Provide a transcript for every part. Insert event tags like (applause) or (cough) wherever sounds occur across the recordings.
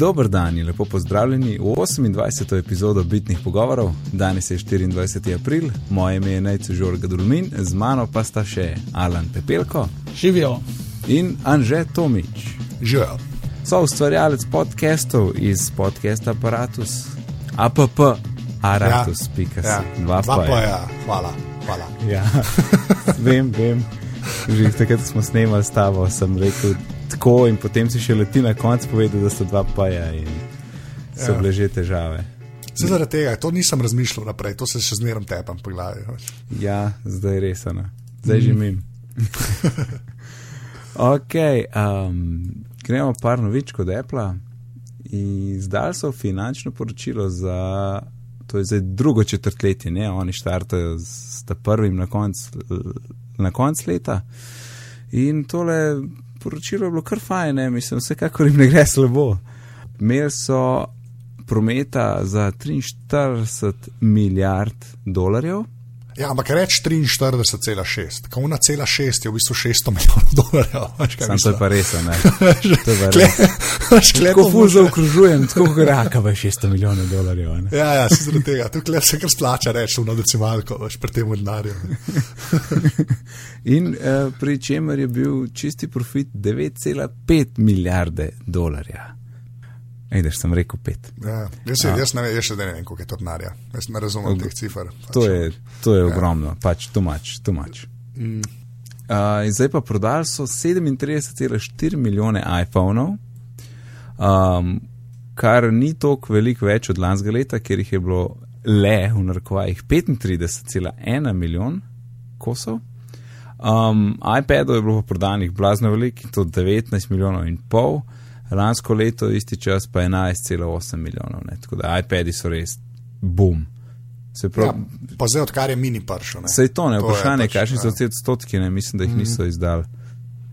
Dober dan in lepo pozdravljeni v 28. epizodo Bitnih pogovorov. Danes je 24. april, moje ime je Najcu Žorga Dulmin, z mano pa sta še Alan Pepelko Živijo. in Anže Tomič. Živijo. So ustvarjalec podcastov iz podcasta Apparatus, app, aratus, ja. Ja, dva pa pa je. ja, hvala. hvala. Ja, (laughs) vem, vem. Že takrat smo snemali s tabo, sem rekel tako, in potem si še leti na koncu povedal, da so dva paja in so Ja. bile že težave. Se zaradi tega, to nisem razmišljal naprej, to se še zmeraj tepam po glavi. Ja, zdaj je res, ano. zdaj že mim. ok, um, gremo par novičk od Apple. Izdali so finančno poročilo za, to je zdaj drugo četrtletje, ne? oni štartajo s prvim na konc, na konc leta. In tole poročilo je bilo kar fajn, ne? mislim, vsekakor jim ne gre (laughs) slabo. Imeli so prometa za 43 milijard dolarjev. Ja, ampak reč 43,6, kauna cela 6 je v bistvu 600 milijonov dolarjev. (laughs) Sam (laughs) to je mislim? pa res, ne. (laughs) To je res. to ful može- zaokrožujem, tako kot raka, pa 600 milijonov dolarjev. ne. Ja, ja, se zaradi tega, tukaj se kar splača reči v decimalko, veš, pri tem denarju. In uh, pri čemer je bil čisti profit 9,5 milijarde dolarja. Da sem rekel 5. Ja, jaz, se, jaz, ne, jaz še ne vem, koliko je to denarja. Jaz ne razumem Og- teh cifr. Pač. To je, to je ogromno, pač tumač, tumač. Mm. Uh, zdaj pa prodali so 37,4 milijone iPhonov, um, kar ni toliko veliko več od lanskega leta, ker jih je bilo le v narekovajih 35,1 milijon kosov. Um, iPadov je bilo prodanih blazno veliko, to 19 milijonov in pol, lansko leto isti čas pa 11,8 milijonov. Ne? Tako da iPadi so res boom. Se Ja, pa zdaj, odkar je mini pršo. Sej to ne, To je vprašanje, pač, kakšni so ja. te odstotki, ne, mislim, da jih niso izdali.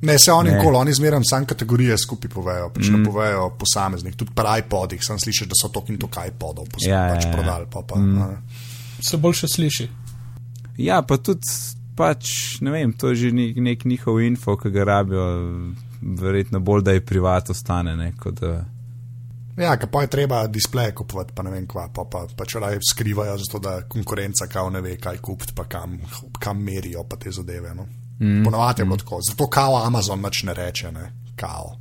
Ne, se oni nikoli, oni zmeraj sam kategorije skupaj povejo, pač Mm. ne povejo posameznih. Tudi pri iPodih sem slišal, da so to in to iPodov pos- Ja, ja, pač ja. prodali. Pa, pa, mm. Se boljše sliši. Ja, pa tudi pač, ne vem, to je že nek, nek njihov info, ki ga rabijo, verjetno bolj, da je privat ostane, ne, kot da. Ja, ker pa je treba displeje kupovati, pa ne vem kva, pa, pa, pa če raje skrivajo, zato da konkurenca kao ne ve, kaj kupiti, pa kam, kam merijo pa te zadeve. No. Mm. Ponovadi je bilo tako, zato kao Amazon nič ne reče, ne, kao.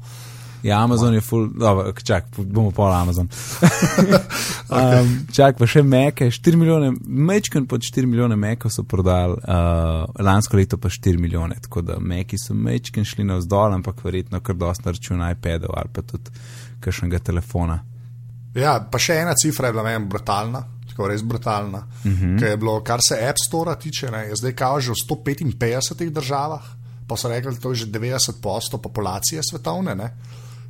Ja, Amazon je full, dobro, čak, bomo pol Amazon. (laughs) um, čak, pa še meke, 4 milijone, mečken pod 4 milijone mekov so prodali, uh, lansko leto pa 4 milijone, tako da meki so mečken šli navzdol, ampak verjetno kar dosta računa iPadov ali pa tudi kakšnega telefona. Ja, pa še ena cifra je bila meni brutalna, tako res brutalna. Uh Mhm. -huh. Ker je bilo, kar se App Store tiče, ne, je zdaj kao že v 155 državah, pa so rekli, da to je že 90% populacije svetovne, ne,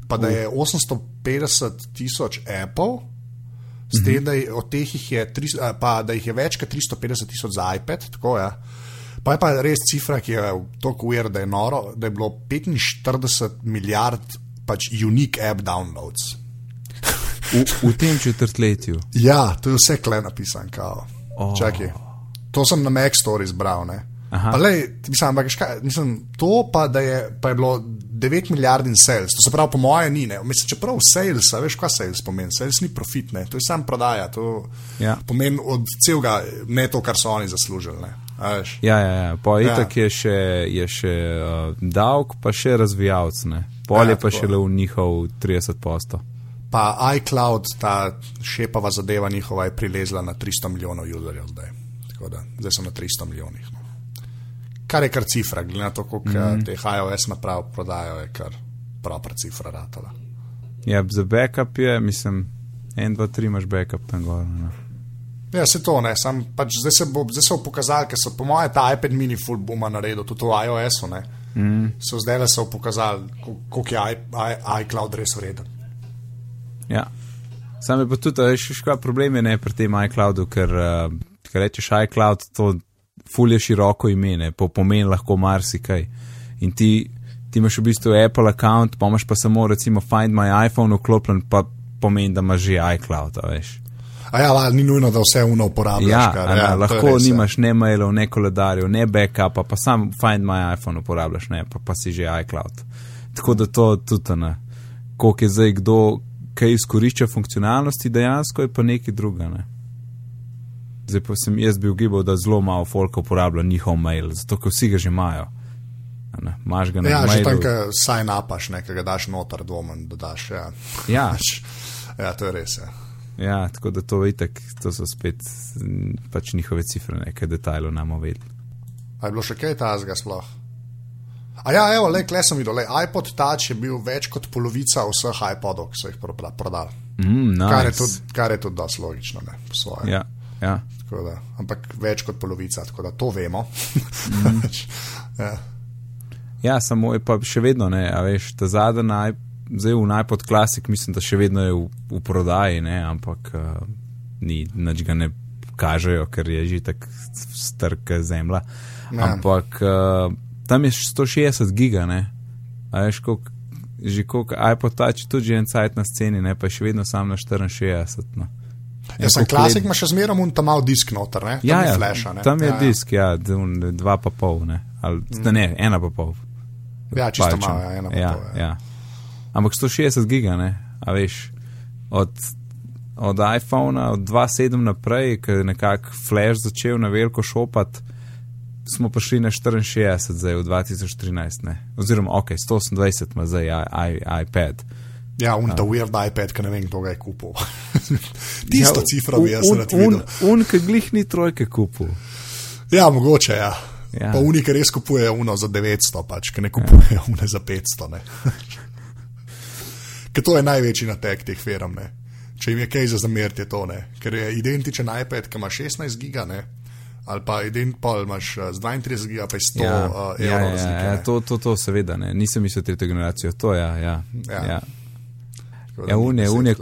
pa da je 850 tisoč Apple. S tem, da je, od teh jih je, tri, a, pa, da jih je več kot 350 tisoč za iPad, tako je. Ja. Pa je pa res cifra, ki je tako ujer, da je noro, da je bilo 45 milijard pač unique app downloads. V, v tem četrtletju. Ja, to je vse kle napisan. Oh. Oh. Čakaj. To sem na Mac Store izbral. Ne? Lej, mislim, ampak, škaj, mislim, to pa, da je, pa je bilo 9 milijard in sales, to se pravi, po moje ni. Ne? Mislim, čeprav sales, a veš, kaj sales pomeni? Sales ni profit, ne? to je sam prodaja. To Ja. pomeni od celega, ne to, kar so oni zaslužili. Ne? Ja, ja, ja. pa Ja. itak je še, je še uh, davek, pa še razvijalc, ne. Pol Ja, pa tako. šele v njihov 30 posto. Pa iCloud, ta šepava zadeva njihova, je prilezla na 300 milijonov userjev zdaj. Tako da zdaj so na 300 milijonih. No. Kar je kar cifra, glede na to, koliko mm -hmm. teh iOS naprav prodajo, je kar proper cifra ratala. Ja, za backup je, mislim, 1, 2, 3 imaš backup tam gor. Ne. Ja, se to ne, sam pač zdaj se bo, zdaj so pokazali, ker so po mojem ta iPad mini full booma naredil, tudi v iOS-u. Mm. So zdaj le so pokazali, kol- koliko je i, i, iCloud res vreden. Ja. Sam je pa tudi, veš, kaj problem je ne pri tem iCloudu, ker, uh, ker rečeš iCloud, to ful je široko ime, ne, po pomeni lahko marsikaj. In ti, ti imaš v bistvu Apple account, pa imaš pa samo recimo Find My iPhone vklopljen, pa pomeni, da imaš že iCloud, veš. A ja, val, ni nujno, da vse uno uporabljaš. Ja, kar, a ne, ja, lahko res, ja. nimaš ne mailov, ne koledarjev, ne backupa, pa sam Find My iPhone uporabljaš, ne, pa, pa si že iCloud. Tako da to tudi ne. Koliko je zdaj kdo, kaj izkorišča funkcionalnosti, dejansko je pa nekaj druga. Ne? Zdaj pa sem jaz bil gibal, da zelo malo folka uporablja njihov mail, zato ker vsi ga že imajo. Imaš ga na Ja, že mailu. tam, ko sign upaš, nekaj daš noter, dvomen, da daš. Ja. Ja. (laughs) ja, to je res. Ja. Ja, tako da to itak, to so spet pač njihove cifre, nekaj detajlov nam vedeli. A je bilo še kaj tazga sploh? A ja, evo, le, kle sem videl, le, iPod Touch je bil več kot polovica vseh iPodov, ki so jih proda- prodali. Mm, nice. Kar je tudi, kar je tudi dosti logično, ne, po svoje. Ja, ja. Da, ampak več kot polovica, tako da to vemo. Mhm. (laughs) ja. ja, samo je pa še vedno, ne, a veš, ta zadnji naj, zdaj v najpod klasik, mislim, da še vedno je v, v prodaji, ne, ampak uh, ni, nič ga ne kažejo, ker je že tako strka zemlja. Ja. Ampak uh, tam je 160 giga, ne, a veš, koliko. Že koliko iPod Touch tudi že en cajt na sceni, ne pa še vedno sam na 64. No. Jaz sem klasik, ima še zmeraj un tam mal disk noter, ne? Tam Ja, ja, flasha, ne? tam je ja, ja. disk, ja, dva pa pol, ne, ali mm. ne, ena pa pol. Ja, čisto palčem. malo, ja, ena pa ja, pol, ja. ja. Ampak 160 giga, ne, a veš, od, od iPhona, od 2.7 naprej, ker je nekako flash začel na veliko šopat, smo prišli na 64 zdaj v 2013, ne, oziroma ok, 128 ima zdaj i, i, iPad. Ja, un ta weird iPad, ki ne vem, kdo ga je kupil. (laughs) Tisto ja, cifra bi jaz rad videl. un, ki glih ni trojke kupil. Ja, mogoče, ja. Ja. ja. Pa unike res kupujejo uno za 900, pač, ki ne kupujejo ja. une za 500. Ne. (laughs) Ker to je največji natek teh firm. Ne. Če jim je kaj za zameriti, je to ne. Ker je identičen iPad, ki ima 16 giga, ne. ali pa ident pol imaš eh, z 32 giga, pa je 100 Ja, uh, ja, evrov ja, razlike. ja, ne. to, to, to seveda ne, nisem mislil tretjo generacijo, to ja, ja. Ja. ja. Ja, unije, glej.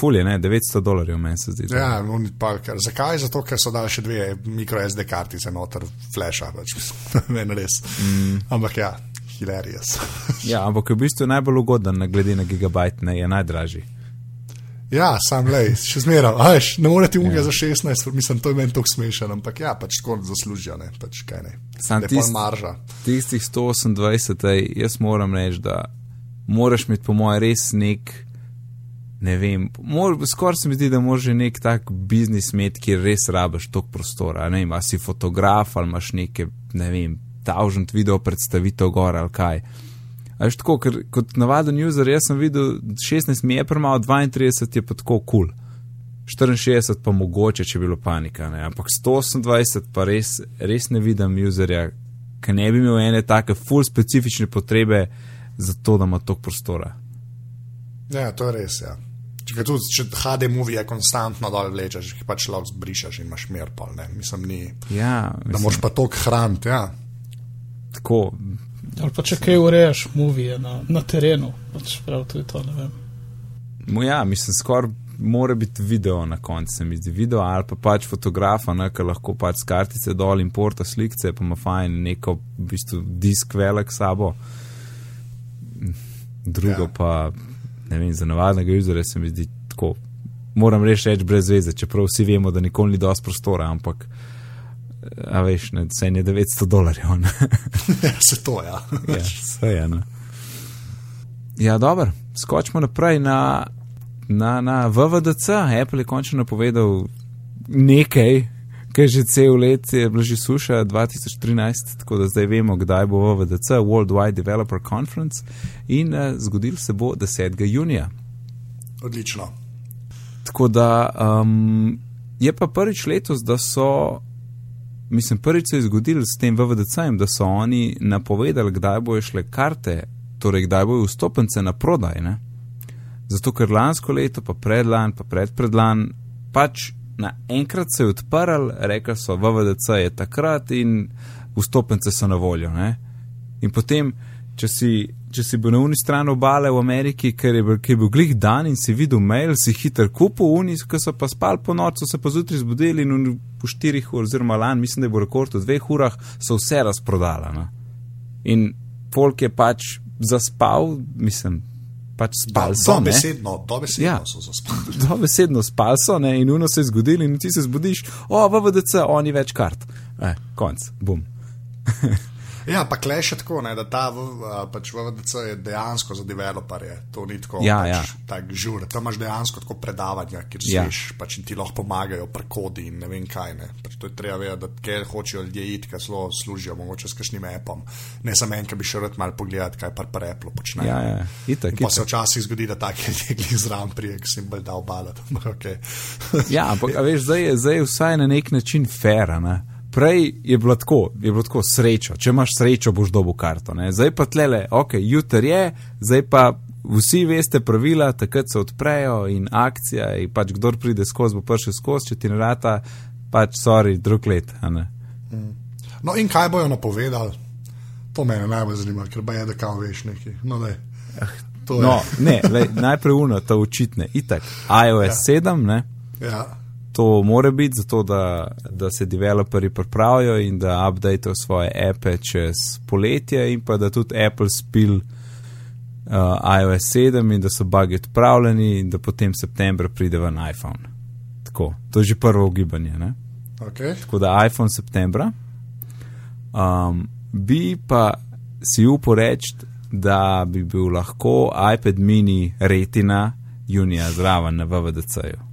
fulje, ne, 900 dolarjev meni se zdi. Ja, oni pa, ker, zakaj? Zato, ker so dali še dve mikro SD kartice noter, flasha, pač, (laughs) meni res. Mm. Ampak ja, hilarious. (laughs) ja, ampak v bistvu najbolj ugoden, glede na gigabajt, ne, je najdražji. ja, sam lej, še zmeraj, veš, ne morete unga ja. za 16, mislim, to je meni tako smešen, ampak ja, pač tako zaslužijo, ne, pač kaj ne. Sam tist- marža. Tistih 128, ej, jaz moram reči, da moraš imeti po mojem res nek, ne vem, skoraj se mi zdi, da moraš že nek tak biznis imeti, kjer res rabiš toliko prostora. Ne vem, si fotograf ali imaš neke, ne vem, tavžent video predstavitev gor ali kaj. A Veš tako, ker kot navaden user, jaz sem videl, 16 mi je premalo, 32 je pa tako kul. Cool. 64 pa mogoče, če bi bilo panika, ne? ampak 128 pa res, res ne vidim userja, ki ne bi imel ene take full specifične potrebe za to, da ima toliko prostora. Ja, to je res, ja. Če, tudi, če HD movie je konstantno dol vlečeš, jih pač lahko zbrišeš in imaš mir pol, ne, mislim, ni, Ja, da mislim, moraš pa tok hraniti, ja. tako. Ali pa če kaj urejaš, movije na, na terenu, pač prav to je to, ne vem. Mo Ja, mislim, skoraj mora biti video na koncu, se mi zdi video ali pa pač fotografa, ne, ki lahko pač s kartice dol in porta slikce, pa ima fajn neko v bistvu disk velik sabo. Drugo ja. pa, ne vem, za navadnega userja se mi zdi tako. Moram reči, reči brez veze, čeprav vsi vemo, da nikoli ni dosti prostora, ampak, a veš, ne, vse je 900 dolarjev. ja se (laughs) to, ja. (laughs) Ja, vse je. Ne. Ja, dobro, skočimo naprej na, na, na VVDC. Apple je končno napovedal nekaj, ker že cel let je bila že suša 2013, tako da zdaj vemo, kdaj bo VVDC, World Wide Developer Conference, in uh, zgodil se bo 10. junija. Odlično. Tako da um, je pa prvič letos, da so, mislim, prvič se je zgodil s tem VVDC-jem, da so oni napovedali, kdaj bojo šle karte, torej kdaj bojo vstopence na prodaj. Ne? Zato, ker lansko leto, pa predlan, pa predpredlan, pač naenkrat se je odprl, rekli so, VVDC je takrat in vstopence so na voljo. Ne? In potem, če si, če si bil na uni strani obale v Ameriki, ker je bil, ker je bil glih dan in si videl mail, si hiter kupil uni, ki so pa spali po noč, so se pa zjutraj zbudili in po štirih ur, oziroma lan, mislim, da je bo rekord v dveh urah, so vse razprodala. Ne? In folk je pač zaspal, mislim, pač spal so. ne. Dobesedno, dobesedno Ja. so zaspali. (laughs) Dobesedno spal so ne, in uno se je zgodilo, in ti se zbudiš, o, VVDC, oni več kart. E, konc, bum. (laughs) Ja, pa kleš je tako, ne, da ta v, a, pač VDC je dejansko za developerje. To ni tako, Ja, pač, ja. tak žur. Tam imaš dejansko tako predavanja, kjer Ja. slišiš pač ti lahko pomagajo pri kodi in ne vem kaj. Ne. Pač to je treba vedeti, da kjer hočejo ljudje iti, ker zelo služijo, mogoče s kakšnim appom. Ne samo en, ki bi še rad mal pogledati, kaj par par Apple počne. Ja, ja, itak, Pa se itak. včasih zgodi, da taki (laughs) ljudje zraven prije, ki si jim bolj dal balat. okay. Ja, ampak a veš, zdaj je, zdaj je vsaj na nek način fair. a Ne? Prej je bilo tako, je bilo tako srečo. Če imaš srečo, boš dobil karto. Ne? Zdaj pa tlele, ok, jutr je, zdaj pa vsi veste pravila, takrat se odprejo in akcija, in pač kdor pride skozi, bo prišel skozi, če ti ne rata, pač sorry, drug let. ne. No, in kaj bojo napovedali? To me najbolj zanima, ker pa je, da kao veš nekaj. No, ne. To je. No, ne, lej, najprej uno, to očitne. Itak, iOS 7, ne, Ja. To more biti zato, da, da se developerji pripravijo in da updatejo svoje appe čez poletje, in pa da tudi Apple spil uh, iOS 7 in da so bugi odpravljeni, in da potem septembra pride ven iPhone. Tako, to je že prvo ugibanje. Ne? Okay. Tako da iPhone septembra. Um, bi pa si upal reči, da bi bil lahko iPad mini retina junija zraven na VVDC-ju.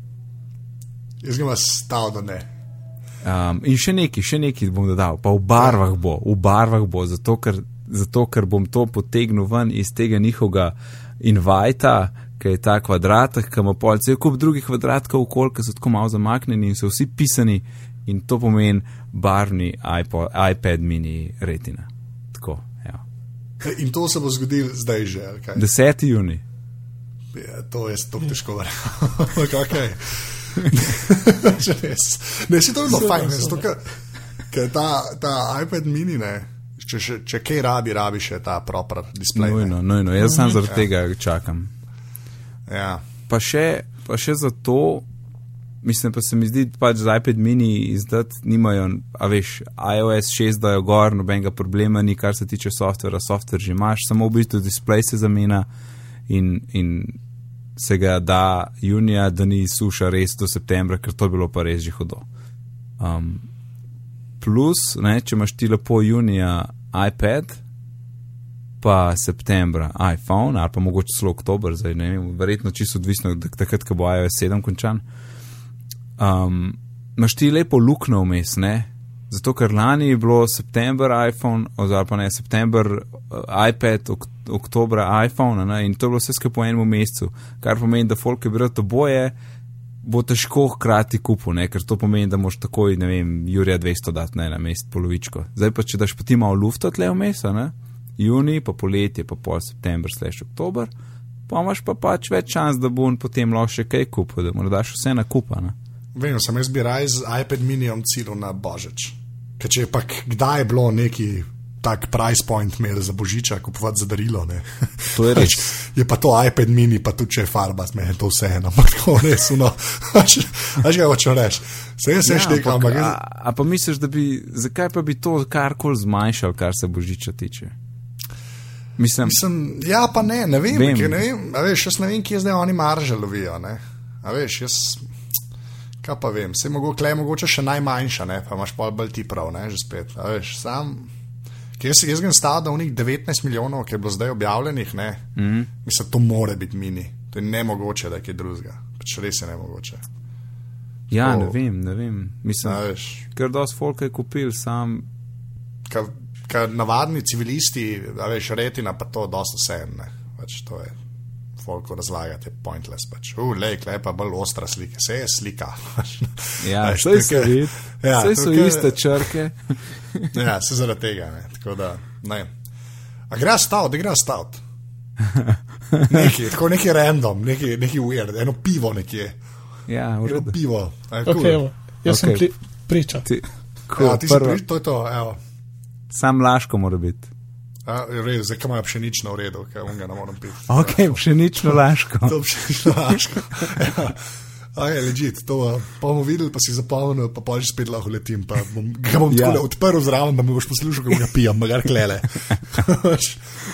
Jaz ga stal, da ne. Um, in še nekaj, še nekaj bom dodal, pa v barvah bo, v barvah bo, zato ker, zato ker bom to potegnil ven iz tega njihovega invajta, ki je ta kvadratek, ki ima pol cel kup drugih kvadratkov okoli, ki so tako malo zamaknjeni in so vsi pisani, in to pomeni barvni iPod, iPad mini retina. Tako, ja. In to se bo zgodilo zdaj že. ali kaj? 10. juni. Ja, to je to težko verjeti. (laughs) okay. (laughs) Če res. Ne, si to je Super, fajn, zato, ker, ta, ta iPad mini, ne, če, še, če kaj rabi, rabi še ta proper display. ne. Nujno, nujno. Jaz sam zaradi tega čakam. Ja. pa še, pa še zato, mislim, pa se mi zdi, pač za iPad mini izdati nimajo, a veš, iOS 6 dajo gor, nobenega problema ni, kar se tiče softvera, softver že imaš, samo v bistvu display se zamenja in, in se ga da junija, da ni suša res do septembra, ker to je bilo pa res že hudo. Um, plus, ne, če imaš ti lepo junija iPad, pa septembra iPhone, ali pa mogoče celo oktober, zdaj ne vem, verjetno čisto odvisno, od takrat, ko bo iOS 7 končan. Um, Maš ti lepo luknjo vmes, ne? Zato, ker lani je bilo september iPhone, oziroma pa ne september uh, iPad, ok oktober iPhone, ne? in to je bilo vse skupaj po enem mesecu, kar pomeni, da folk je bil to boje, bo težko hkrati kupiti, ne? ker to pomeni, da moš takoj, ne vem, Jurija 200 dati ne, na mest polovičko. Zdaj pa, če daš pa ti malo lufta tle vmes, juni, pa poletje, pa pol september, slash oktober, pa imaš pa pač več šans, da bo on potem lahko še kaj kupil, da mu daš vse na kupa. Ne? Vem, sem jaz bi raj z iPad minijem cilil na Božič. Ker če je pa kdaj je bilo neki tak price point imel za Božiča, kupovati za darilo, ne. To je (laughs) res. je pa to iPad mini, pa tudi če je farba, me je to vseeno, ampak tako res, no. (laughs) Veš kaj hočem reči? Se jaz ja, nekaj, ampak a, jaz, a pa misliš, da bi, zakaj pa bi to karkoli zmanjšal, kar se božiča tiče? Mislim, Mislim, ja, pa ne, ne vem, Vem. vem. ne vem a veš, jaz ne vem, kje zdaj oni marže lovijo. Ne? A veš, jaz, kaj pa vem, se mogoče, je mogoče še najmanjša, ne? pa imaš pol bolj ti prav, ne, že spet. A veš, sam, se jaz grem stav, da v njih 19 milijonov, ki je bilo zdaj objavljenih, ne, mm. -hmm. mislim, to more biti mini, to je nemogoče, da je kaj drugega, pač res je nemogoče. ja, ne to- vem, ne vem. Mislim, A veš, ker dosti folk je kupil, sam, ka navadni civilisti, a veš, retina pa to dosta vse ne, pač to je. Folko razlagati je pointless. Pač. Uh, lej, klej pa bolj ostra slika, vse je slika. (laughs) ja, saj se vidi, (laughs) Ja, saj so tukaj- iste črke. (laughs) Ja, se zaradi tega. Ne. Tako da, ne. A gre stavt, da gre stavt. Neki, tako neki random, neki, neki weird, eno pivo nekje. ja, Eno pivo. A je Okay, cool. evo, jaz okay. Sem pri, priča. Ti, Ja, cool, ti si prišel, to je to. Evo. sam laško mora biti. A, res, zdaj, kam imajo pšenično redu, ker on ga ne morem piti. Ok, pšenično laško. To pšenično laško. Ja. A je ležit, to pa bomo videli, pa si zapomnil, pa pa že spet lahko letim. Pa bom, ga bom Ja. ja. odprl zraven, da me boš poslušal, kako ga pijem, magar klele.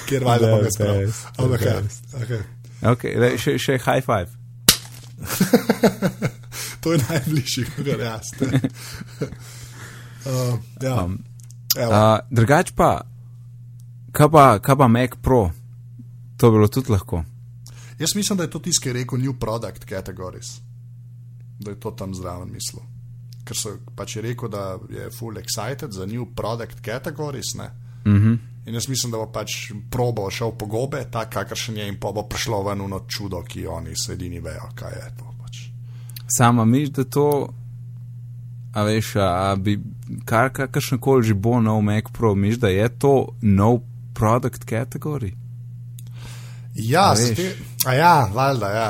Kjer valjda The bom jaz prav. Ampak ja, best. okay. Okay, le, še, še high five. (laughs) To je najbližji, kar jaz. (laughs) uh, ja. Um, Evo. Uh, drugač pa, Kaj pa, kaj pa Mac Pro? To bi bilo tudi lahko. Jaz mislim, da je to tisti, ki je rekel New Product Categories. Da je to tam zraven mislil. Ker so pač rekel, da je full excited za New Product Categories. Ne? Mm -hmm. In jaz mislim, da bo pač probo šel po gobe, tak kakršen je, in pa bo prišlo ven eno čudo, ki oni sedini vejo, kaj je to. Pač. Sama miš, da to, a veš, a bi, kar kakršen koli že bo nov Mac Pro, miš, da je to nov product category. Ja, zdaj, a ja, valjda, ja.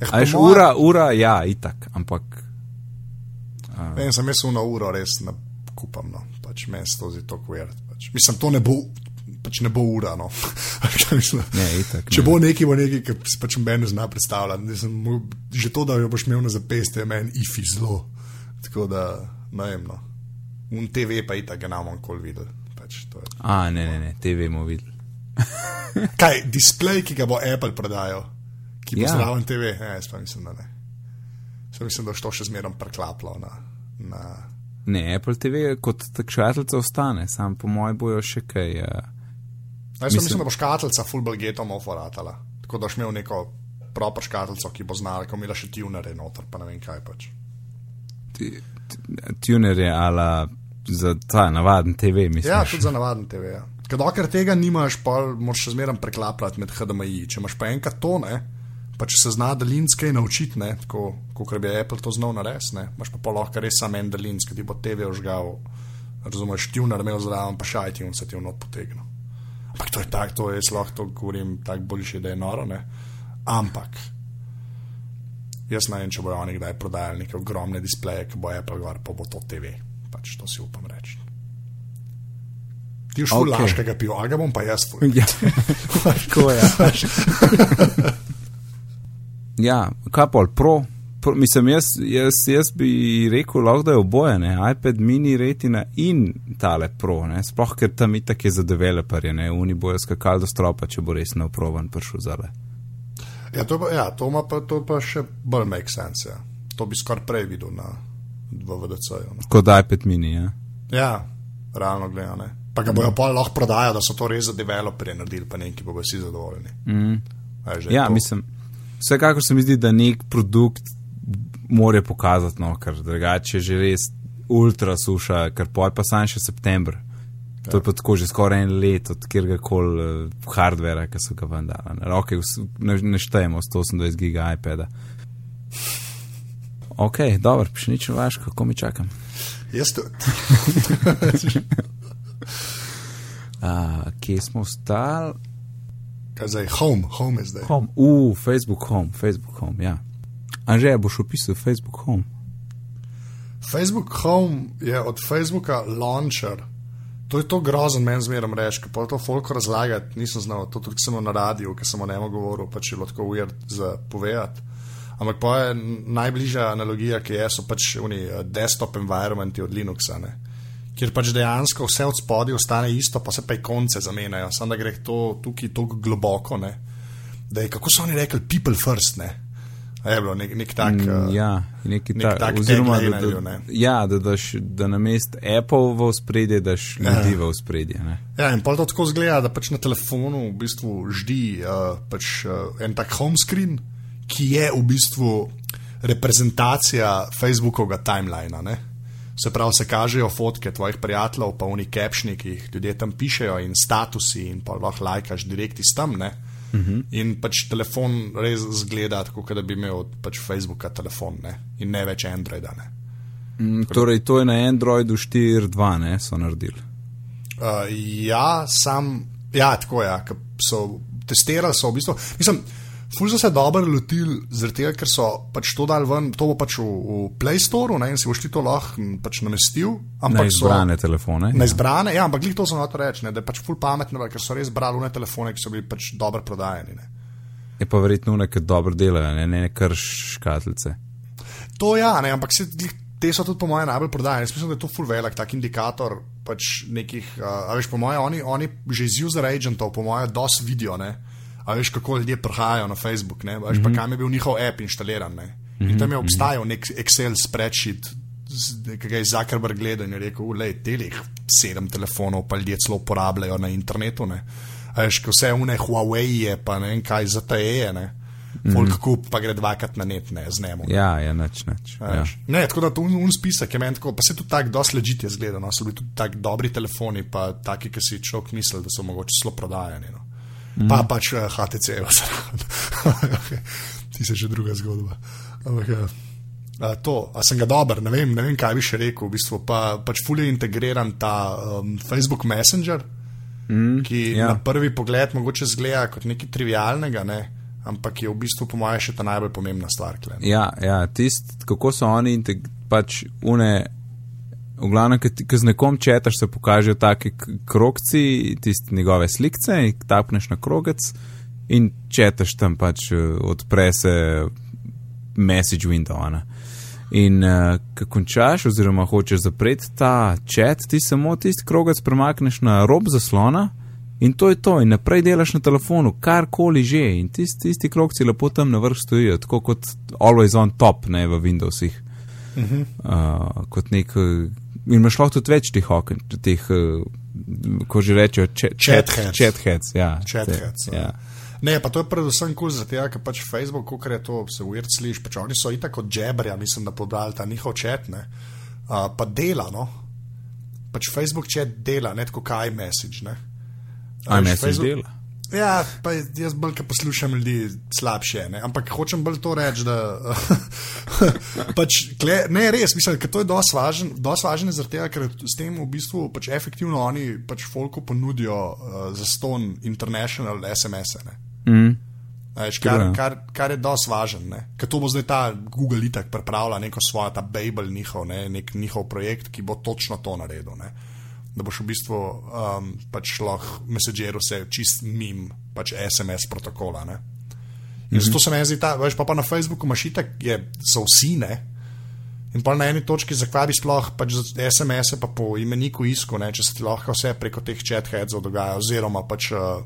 Eh, A veš, po moje- ura, ura, ja, itak, ampak. Vem, sem jaz na uro res ne kupam, no. pač meni se to zdi tako weird. Pač. Mislim, to ne bo, pač ne bo ura. No. (laughs) Ne, itak. Če ne. bo neki, bo neki, ki si pač meni ne zna predstavljati. Mo- Že to, da jo boš imel na zapestju, je meni ifi zelo. Tako da, ne vem. No. Un TV pa itak ga nam kol videl. Pač, to je. A, ne, ne, ne, te vemo videli. (laughs) Kaj, displej, ki ga bo Apple prodajal, ki bo Ja. ja. zraven TV, ne, jaz pa mislim, da ne. Sem mislim, da to še zmeraj preklaplo na. na Ne, Apple TV kot tak šateljca ostane, sam po mojem bojo še kaj. Uh, Jaz mislim, Mislim- da bo škatlica fullback getom oforatala. Tako da boš imel neko proper škatlico, ki bo znala, ko imela še tunere noter, pa ne vem kaj pač. tunerje ala za ta navaden TV, mislim. Ja, tudi za navaden TV. Ja. Ker dokler tega nimaš, pa moraš še zmeraj preklapljati med HDMI. Če imaš pa enkrat to, ne, pa če se zna daljinske naučiti, ne, tako kot bi Apple to znal narediti, ne, imaš pa pol lahko res samo en daljinski, ti bo TV užgal, razumeš, tuner imel zraven, pa šajti in se ti v not potegnil. Ampak to je tako, to jaz lahko to govorim tako boljše, da je noro, ne. Ampak. Jaz ne vem, če bojo oni kdaj prodajali neke ogromne displeje, ki bo Apple gor, pa bo to TV. Pač to si upam reči. Ti Okej. okay. laškega piva, a ga bom pa jaz tvoj. Ja, (laughs) tako je. (laughs) ja, kaj pol, pro. pro mislim, jaz, jaz, jaz bi rekel, lahko da je oboje, ne? iPad mini retina in tale pro, ne? sploh ker tam itak je za developerje, ne, oni bojo skakali do stropa, če bo res neoprovan prišel zale. Ja, to, pa, ja, to, ima pa, to pa še bolj make sense. Ja. To bi skoraj prej videl na VDC-ju. No. Kot iPad mini, ja. Ja, realno gledano. Pa ga bojo pa lahko prodajali, da so to res za developerje naredili, pa neki bodo vsi zadovoljni. Mm. Ja, to. mislim, vsekakor se mi zdi, da nek produkt mora pokazati, no, ker drugače je že res ultra suša, ker poj pa sam še september. To je pa tako že skoraj en let od kjerga koli uh, hardvera, ki so ga vendali. Ne, okay, vs- ne, ne štejemo 128 giga iPada. Ok, dobro, še nič ne vaš, kako mi čakam. Jaz tudi. Uh, (laughs) kje smo ostali? Kaj zdaj, home, home je zdaj. Home. Uh, Facebook Home, Facebook Home, ja. Anže, boš opisal Facebook Home. Facebook Home je od Facebooka launcher. To je to grozen meni zmeraj reči, pa to folko razlagati nisem znal, to tudi samo na radiju, ker sem o njemu govoril, pač je tako weird za povedati. Ampak pa je najbližja analogija, ki je, so pač oni eh, desktop environmenti od Linuxa, ne? kjer pač dejansko vse od spodaj ostane isto, pa se pa ikonce zamenjajo, samo da gre to tukaj tako globoko, ne? da je, kako so oni rekli, people first, ne. A je bilo nek, nek tak. Mm, eh, ja, nekaj nek tak, tak oziroma, da, bil, da, ne. ja, da daš, da na mest Apple v spredje daš Ja. ljudi v spredje. Ne? Ja, in pol to tako zgleda, da pač na telefonu v bistvu ždi uh, pač, uh, en tak home screen, ki je v bistvu reprezentacija Facebookovega timelina. Ne? Se pravi, se kažejo fotke tvojih prijateljev, pa oni captioni, ki jih ljudje tam pišejo, in statusi, in pa lahko lajkaš direkt iz tam. Ne? Uh -huh. In pač telefon res zgleda kot da bi imel pač Facebooka telefon ne? in ne več Androida. Ne? Mm, torej, to je na Androidu 4.2, ne, so naredili. Uh, ja, sam, ja, tako je. Ja, so testirali, so v bistvu. Mislim, ful so se dobro lotili, zaradi tega, ker so pač to dal ven, to bo pač v, v Play Store ne, in si boš ti to lahko m, pač namestil. Na izbrane so, telefone. Na izbrane, ja, ampak glih to sem hotel reči, ne, da je pač ful pametno, ker so res brali une telefone, ki so bili pač dobro prodajeni. Ne. Je pa verjetno nekaj dobro delajo, ne, ne kar škatlice. To ja, ne, ampak se, glih, te so tudi po mojem najbolj prodajeni. Jaz mislim, da je to ful velik tak indikator pač nekih, uh, a veš, po mojem, oni, oni že iz user agentov, po mojem, dosti vidijo, ne. A veš, kako ljudje prihajajo na Facebook, ne, veš, mm -hmm. pa kam je bil njihov app inštaliran, ne. In tam je obstajal nek Excel spreadsheet, ki ga je Zuckerberg gledal in je rekel, lej, telih sedem telefonov, pa ljudje celo uporabljajo na internetu. Ne. A Veš, vse une Huawei je, pa ne vem kaj za te je, ne. Folk kup pa gre dvakrat na net, ne, z njemu. Ja, ja, nič, nič. A Ja. veš. Ne, tako da to un, un spisek je meni tako, pa se tudi tako dosti ležite zgleda, no, so bili tudi tako dobri telefoni, pa taki, ki si človek misli, da so mogoče zelo prodajani. No. Mm. Pa pač uh, HTC, (laughs) okay. ti se že druga zgodba. Ampak, ja. A, to, a sem ga dober, ne vem, ne vem, kaj bi še rekel. V bistvu pa, pač fully integriran ta um, Facebook Messenger, mm, ki ja. na prvi pogled mogoče zgleda kot nekaj trivialnega, ne? ampak je v bistvu, po mojem, še ta najbolj pomembna stvar. Ja, ja tist, kako so oni pač une. V glavnem, ki z nekom četaš, se pokažejo taki k- krogci, tiste njegove slikce, in tapneš na krogec in četaš tam pač, eh, odpre se message window. Ne? In uh, ko končaš, oziroma hočeš zapreti ta čat, ti samo tisti krogec premakneš na rob zaslona in to je to, in naprej delaš na telefonu, karkoli že. In tisti, tisti krogci lepo tam na vrh stojijo, tako kot always on top, ne v Windowsih. Uh -huh. uh, kot nek. In imaš lahko tudi več teh oken, teh, uh, ko že rečejo, Chatheads. chatheads. Ja, Chatheads, ja. ja. Ne, pa to je predvsem kul zaradi tega, ker pač Facebook, ko je to, se weird sliši, pač oni so itak od Jebrja, mislim, da pobrali ta njihov čet, ne, uh, pa dela, no. Pač Facebook čet dela, ne tako kaj message, ne. A Aj veš, message Facebook- dela. Ja, pa jaz bolj, ki poslušam ljudi, slabše. Ne? Ampak hočem bolj to reči, da (laughs) pač, kle, ne res, mislim, da to je dosti važno, važno zaradi tega, ker s tem v bistvu pač efektivno oni pač folku ponudijo uh, za ston international SMS-e. ne. Mm. Veš, kar, kar, kar je dosti važen. ne. Ker to bo zdaj ta Google itak pripravlja neko svojo, ta Babel njihov, ne, nek njihov projekt, ki bo točno to naredil. Ne. Da boš v bistvu um, pač lahko messageru se čist mim, pač SMS protokola. Ne. In zato se meni zdi ta, veš, pa, pa na Facebooku imaš itak, je, so vsi ne. In pa na eni točki, zakaj bi sploh pač SMS-e pa po imeniku isku, ne, če se ti lahko vse preko teh chat-headsov dogaja, oziroma pač uh,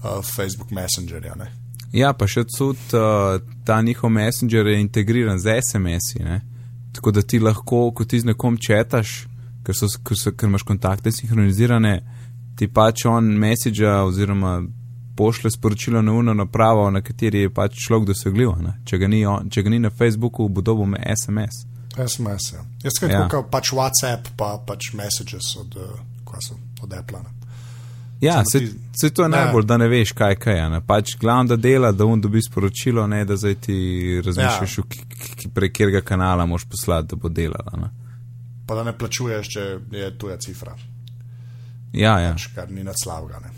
uh, Facebook Messengerja. Ne. Ja, pa še tudi uh, ta njihov messenger je integriran z SMS-i. ne. Tako da ti lahko, ko ti z nekom četaš, ker, so, ker, so, ker imaš kontakte sinhronizirane, ti pač on messagea oziroma pošle sporočilo na uno napravo, na kateri je pač človek dosegljiv. Če ga ni, on, če ga ni na Facebooku, bo dobil SMS. SMS. Ja. Jaz kaj Ja. ja. tako pač WhatsApp, pa pač messages od, so, od Apple. Ne. Ja, se, ti- se to je Ne. najbolj, da ne veš, kaj kaj je. Ne? Pač glavno, da dela, da on dobi sporočilo, ne da zdaj ti razmišljaš, Ja. ja. prek katerega kanala moš poslati, da bo delala. Ne? Pa da ne plačuješ, če je tuja cifra, Ja, ja. pač, kar ni nad slavga. Ne.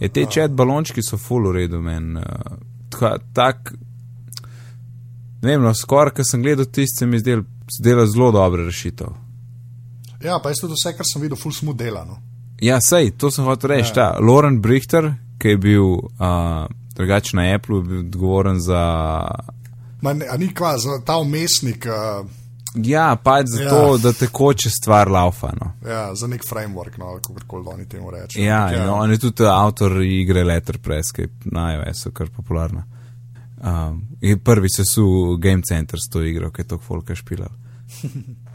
E, te čet balončki so full v redu, men. Uh, tka, tak, ne vem, no, skoraj, ko sem gledal tiste, se mi zdel, zdela zelo dobra rešitev. Ja, pa jaz tudi vse, kar sem videl, full smo delano. Ja, sej, to sem hotel reči. Ja. Ja. Loren Brichter, ki je bil uh, drugačen na Apple, je bil odgovoren za. Ma, ne, a ni kva, za ta umestnik, uh, Ja, pač za Ja. da tekoče stvar laufa. No. ja, za nek framework, no, kako koli oni temu rečejo. Ja, ja. on je tudi avtor igre Letterpress, ki je na iOS-u kar popularna. Um, prvi se su Game Center s to igro, ki je to folka špilal. (laughs)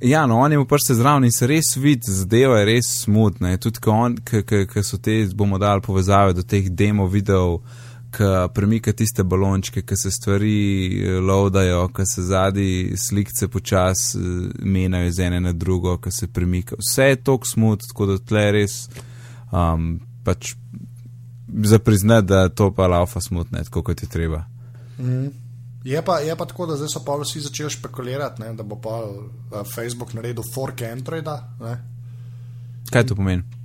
Ja, no, on je mu prste zraven in se res vidi, zadeva je res smutna. Tudi, ko, so te, bomo dali povezave do teh demo videov, ki premika tiste balončke, ki se stvari eh, loadajo, ki se zadnji slikce počasi eh, menjajo iz ene na drugo, ki se premika. Vse je tok smut, tako da tle res um, pač za priznati, da to pa laufa smutne, tako kot je treba. Je pa, je pa tako, da zdaj so pa vsi začeli špekulirati, ne, da bo pa uh, Facebook naredil fork Androida. Ne. Kaj to pomeni?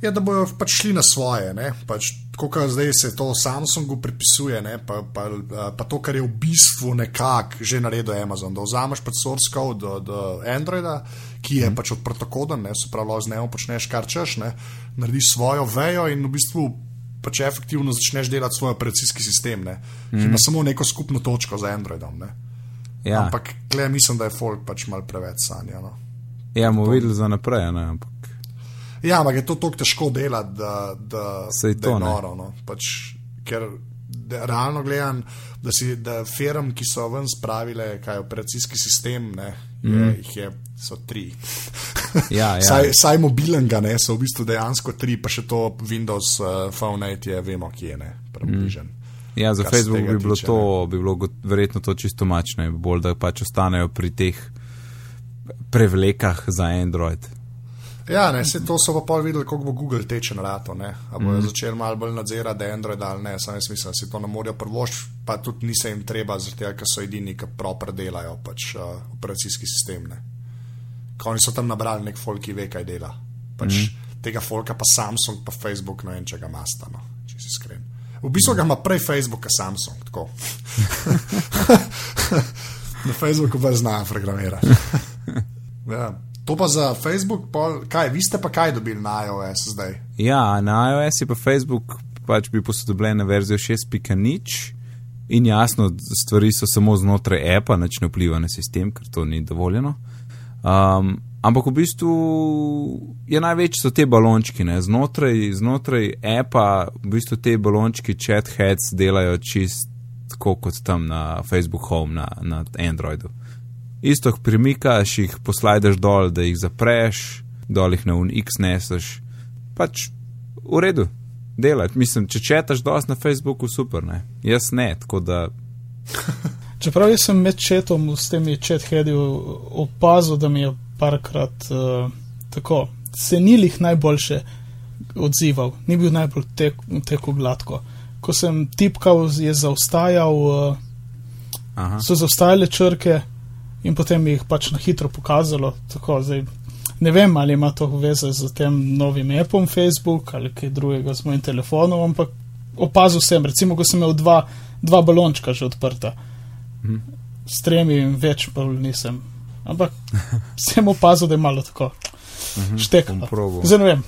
Ja, da bojo pač šli na svoje, ne, pač, kot zdaj se to Samsungu pripisuje, ne, pa, pa, uh, pa to, kar je v bistvu nekako že naredil Amazon, da vzameš pač source code od Androida, ki je mm. pač odprtokoden, ne, se pravi, z njim počneš kar češ, ne, narediš svojo vejo in v bistvu pač efektivno začneš delati svoj operacijski sistem, ne, mm. ki ima samo neko skupno točko z Androidom. Ne. Ja, Ampak, gled, mislim, da je folk pač mal preveč sanja. No. ja bomo videli za naprej, ne, ampak Ja, ampak je to tako težko delati, da, da, Saj da to, je ne. noro. No. Pač, ker da, realno gledam, da, si, da firm, ki so ven spravile, kaj je operacijski sistem, ne, je, mm. jih je, so tri. (laughs) Ja, ja. Saj, saj mobilnega, ne, so v bistvu dejansko tri, pa še to Windows uh, Phone 8 je, vemo, kje je, ne, približen. Mm. Ja, za se Facebook bi bilo, tiče, to, bi bilo got- verjetno to čisto mačno, bolj da pač ostanejo pri teh prevlekah za Android. Ja, ne, se to so pa pol videli, kako bo Google teče na rato, ne. A bojo mm. začeli malo bolj nadzirati, da je Android ali ne, sam jaz mislim, da si to ne morejo prvoš, pa tudi ni se jim treba, tega, ker so edini, ki proper delajo pač uh, operacijski sistem, ne. Ko oni so tam nabrali nek folk, ki ve, kaj dela. Pač mm. tega folka pa Samsung, pa Facebook, ne vem, če ga masta, no, če si iskren. V bistvu ga ima prej Facebook, kot Samsung. (laughs) (laughs) Na Facebooku pa znajo programirati. (laughs) ja. To pa za Facebook, pol, kaj, vi ste pa kaj dobili na iOS zdaj? Ja, na iOS je pa Facebook pač bil posodobljen na verzijo 6.0 in jasno, stvari so samo znotraj appa, nič ne vpliva na sistem, ker to ni dovoljeno. Um, ampak v bistvu je največ so te balončki, ne? znotraj, znotraj appa, v bistvu te balončki, chat heads delajo čist tako kot tam na Facebook Home na, na Androidu. Isto jih premikaš, jih poslajdaš dol, da jih zapreš, dol jih na UNX neseš. Pač v redu, delaj. Mislim, če četaš dosti na Facebooku, super, ne. Jaz ne, tako da. (laughs) Čeprav sem med četom s temi čethedi opazil, da mi je parkrat uh, tako, se ni jih najboljše odzival, ni bil najbolj tek, teko gladko. Ko sem tipkal, je zaostajal, uh, Aha. so zaostajale črke in potem jih pač na hitro pokazalo. Tako, zdaj, ne vem, ali ima to veze z tem novim appom Facebook ali kaj drugega z mojim telefonom, ampak opazil sem, recimo, ko sem imel dva, dva balončka že odprta. Mhm. S tremi in več pa nisem. Ampak (laughs) sem opazil, da je malo tako bom probal. Zdaj ne vem,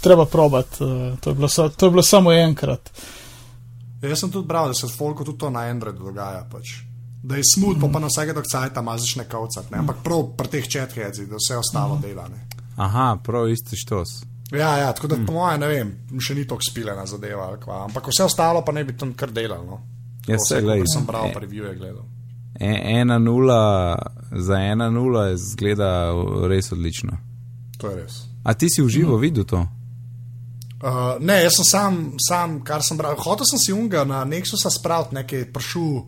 treba probati. Uh, to, je bilo to je bilo samo enkrat. Ja, jaz sem tudi bral, da se s folko tudi to na Androidu dogaja. Pač. Da je smut, mm. pa na vsake dok cajta ima začne kavcati, ne? ampak prav pri teh četrhedzih, da vse ostalo dela. Ne? Aha, prav isti štos. Ja, ja, tako da mm. po mojem, ne vem, še ni tako spilena zadeva, kva, ampak vse ostalo pa ne bi tam kar delal. No? Ja, Tako se, kakor sem bral, E- pa revije gledal. E, ena nula, za ena nula je zgleda res odlično. To je res. A ti si v živo videl to? Uh, ne, jaz sem sam, sam, kar sem bral. Hotel sem si unga na Nexusa spraviti, nekaj prišel,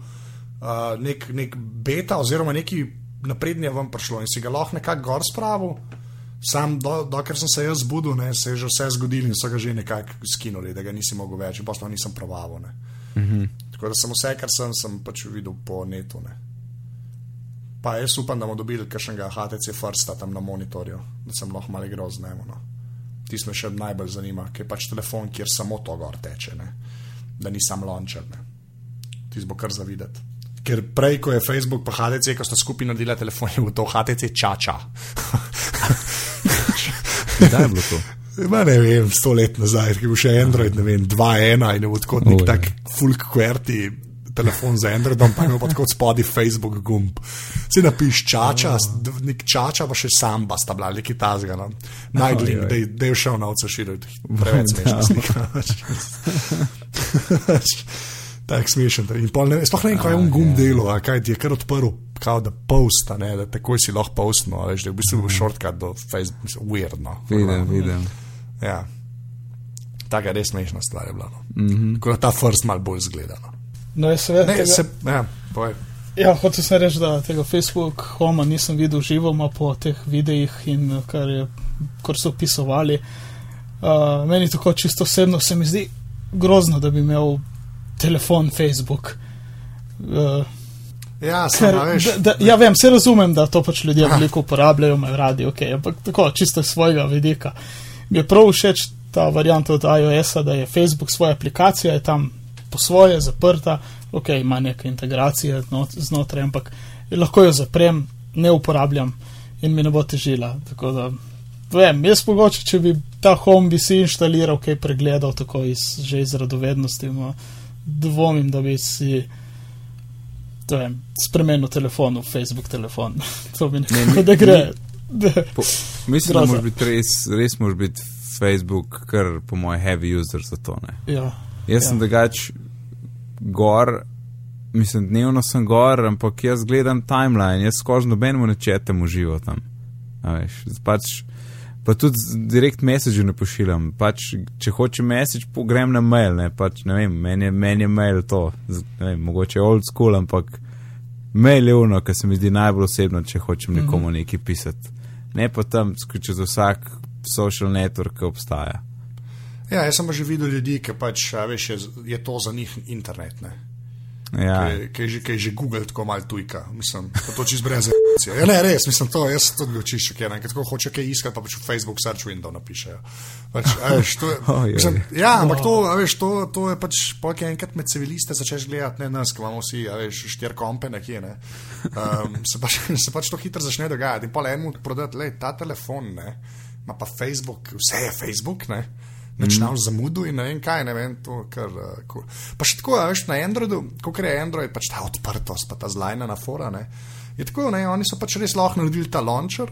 uh, nek, nek beta oziroma neki naprednje vam prišlo in si ga lahko nekako gor spravil. Sam, do, dokler sem se jaz zbudil, ne, se je že vse zgodilo in so ga že nekako skinuli, da ga nisi mogel več, in pa sploh nisem probavil. ne. Tako da sem vse, kar sem, sem pač videl po netu. Ne. Pa jaz upam, da bomo dobili kakšnega HTC Firsta tam na monitorju, da sem lahko malo igral z njim. No. Tisto me še najbolj zanima, ker je pač telefon, kjer samo to gor teče, ne. da ni sam launcher. ne. Tisto bo kar zavideti. Ker prej, ko je Facebook pa HTC, ko sta skupaj naredila telefon, je bil to HTC čača. Kdaj je bilo to? (laughs) Ma ne vem, sto let nazaj, ki je bil še Android, ne vem, 2.1 in je bil tako nek tak full QWERTY telefon z Androidom, pa pa tako spodaj Facebook gumb. Si napiš čača, oh. nek čača, pa še samba sta bila, neki tazga. No. Najdlin, Ojoj. da je- šel na vse širiti. Preveč smešna slika. (laughs) Tak smešen. In pol ne, sploh ne vem, kaj je on gum delo, a kaj ti je kar odprl, kao da posta, ne, da takoj si lahko postno, veš, da je v bistvu bil shortcut do Facebook, weirdno. Vidim, vidim. Ja. Taka res smešna stvar je bila. No. Mm -hmm. Ko ta first mal bolj zgleda. No. No, jaz seveda. Ne, tega- se, ja, povej. Ja, hotel sem reči, da tega Facebook Homa nisem videl živo, ma po teh videih in eh, kar, je, kar so opisovali. Uh, meni tako čisto osebno se mi zdi grozno, da bi imel telefon Facebook. Uh, Ja, ker, sem, a veš, da, da, ja, vem, se razumem, da to pač ljudje veliko uporabljajo, imajo radi, ok, ampak tako čisto svojega vidika. Mi je prav všeč ta varianta od iOS-a, da je Facebook svoja aplikacija, je tam po svoje zaprta, ok, ima neke integracije not, znotraj, ampak lahko jo zaprem, ne uporabljam in mi ne bo težila. Tako da, vem, jaz mogoče, če bi ta home bi si inštaliral, kaj pregledal, tako iz, že iz radovednosti, no, dvomim, da bi si. Je spremenil telefon v Facebook telefon. (laughs) to Ne, nekako, ni- da gre. (laughs) Da, Po, mislim, da Groza. moraš biti res, res moraš biti Facebook, kar po mojem heavy user za to. Ne. ja. Jaz sem Ja. drugač gor, mislim, dnevno sem gor, ampak jaz gledam timeline, jaz skozi nobenemu ne četem uživo tam. A Veš, pač, pa tudi direkt message ne pošiljam. Pač, če hočem message, grem na mail. Ne, pač, ne vem, meni je, men je mail to. Ne vem, mogoče old school, ampak mail je uno, kar se mi zdi najbolj osebno, če hočem nekomu nekaj pisati. Ne pa tam čez vsak social network, ki obstaja. Ja, jaz sem že videl ljudi, ki pač, veš, je, je to za njih internet. Ne? Ja, Kaj je že, je že Google tako malo tujka, mislim, pa to čez brez emocije. Ja, ne, res, mislim, to, jaz tudi čisto šokiran, ker tako hoče kaj iskati, pa pač v Facebook search window napišejo. Pač, a veš, to (laughs) mislim, ja, ampak to, veš, to, to je pač, polk je enkrat med civiliste začneš gledati, ne nas, ki imamo vsi, veš, štir kompe nekje, ne. Um, se, pač, (laughs) se pač to hitro začne dogajati in pol enemu prodati, le, ta telefon, ne, ima pa Facebook, vse je Facebook, ne. Načnal mm. zamudu in ne vem kaj, ne vem, to kar. Uh, cool. Pa še tako, veš, na Androidu, kot je Android, pač ta odprtost, pa ta zlajna na fora, ne. Je tako, ne, oni so pač res lahko naredili ta launcher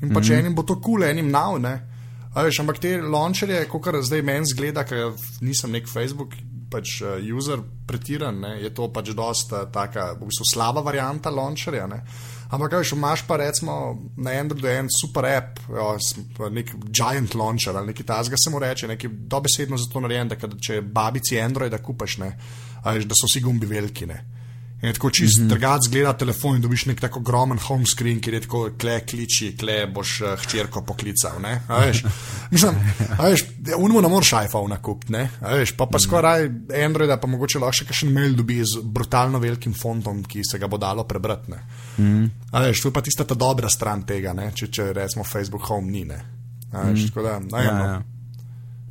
in pač mm. enim bo to kul, cool, enim nav, ne. A veš, ampak te launcherje, kot zdaj meni zgleda, ker nisem nek Facebook pač uh, user pretiran, ne, je to pač dosta taka, v bistvu slaba varianta launcherja, ne. Ampak, kaj, imaš pa recimo na Androidu en super app, jo, nek giant launcher ali nekaj tasga se mu reče, nekaj dobesedno za to narejen, da če babici Androida kupaš, ne, veš, da so vsi gumbi veliki. Ne. In je tako čist mm -hmm. drugač zgleda telefon in dobiš nek tako ogromen home screen, kjer je tako kle kliči, kle boš uh, hčerko poklical. Ne? A veš, (laughs) mislim, a veš, unmo ne moreš iPhone kupiti, ne? A veš, pa pa skoraj Androida, pa mogoče lahko še kakšen mail dobi z brutalno velikim fontom, ki se ga bo dalo prebrati. Ne? Mm. A veš, to je pa tista ta dobra stran tega, ne? če, če recimo Facebook Home ni, ne? A veš, mm. tako da, a ja, no. ja.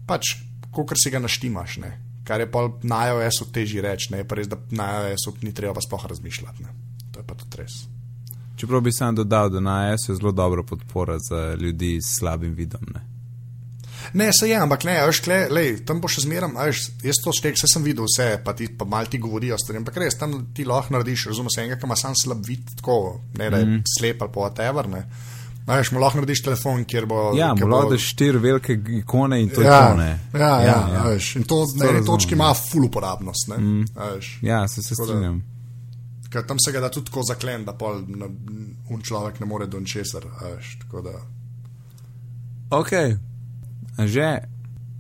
Pač, kokar si ga naštimaš, ne? Kar je pa na iOS-u težji reči, ne pa res, da na iOS-u ni treba sploh razmišljati. Ne? To je pa tudi res. Čeprav bi sam dodal, da na AS je zelo dobra podpora za ljudi s slabim vidom. Ne? Ne, se je, ampak ne, veš, kle, lej, tam bo še zmeram, veš, jaz to štek, vse sem videl, vse, pa ti pa mal ti govorijo, stvari, ampak res, tam ti lahko narediš, razumeš, enega, ki ima sam slab vid, tako, ne, da je mm. slep ali pa whatever, ne. A Veš, mu lahko narediš telefon, kjer bo. Ja, mu lahko daš štiri velike ikone in to je ja, to. Ne? Ja, ja, ja, ja. Veš, in to na eni točki ima full uporabnost. Ne, mm. veš, Ja, se, se strinjam. ker tam se ga da tudi tako zaklen, da pol na, un človek ne more do ničesar. Ok, že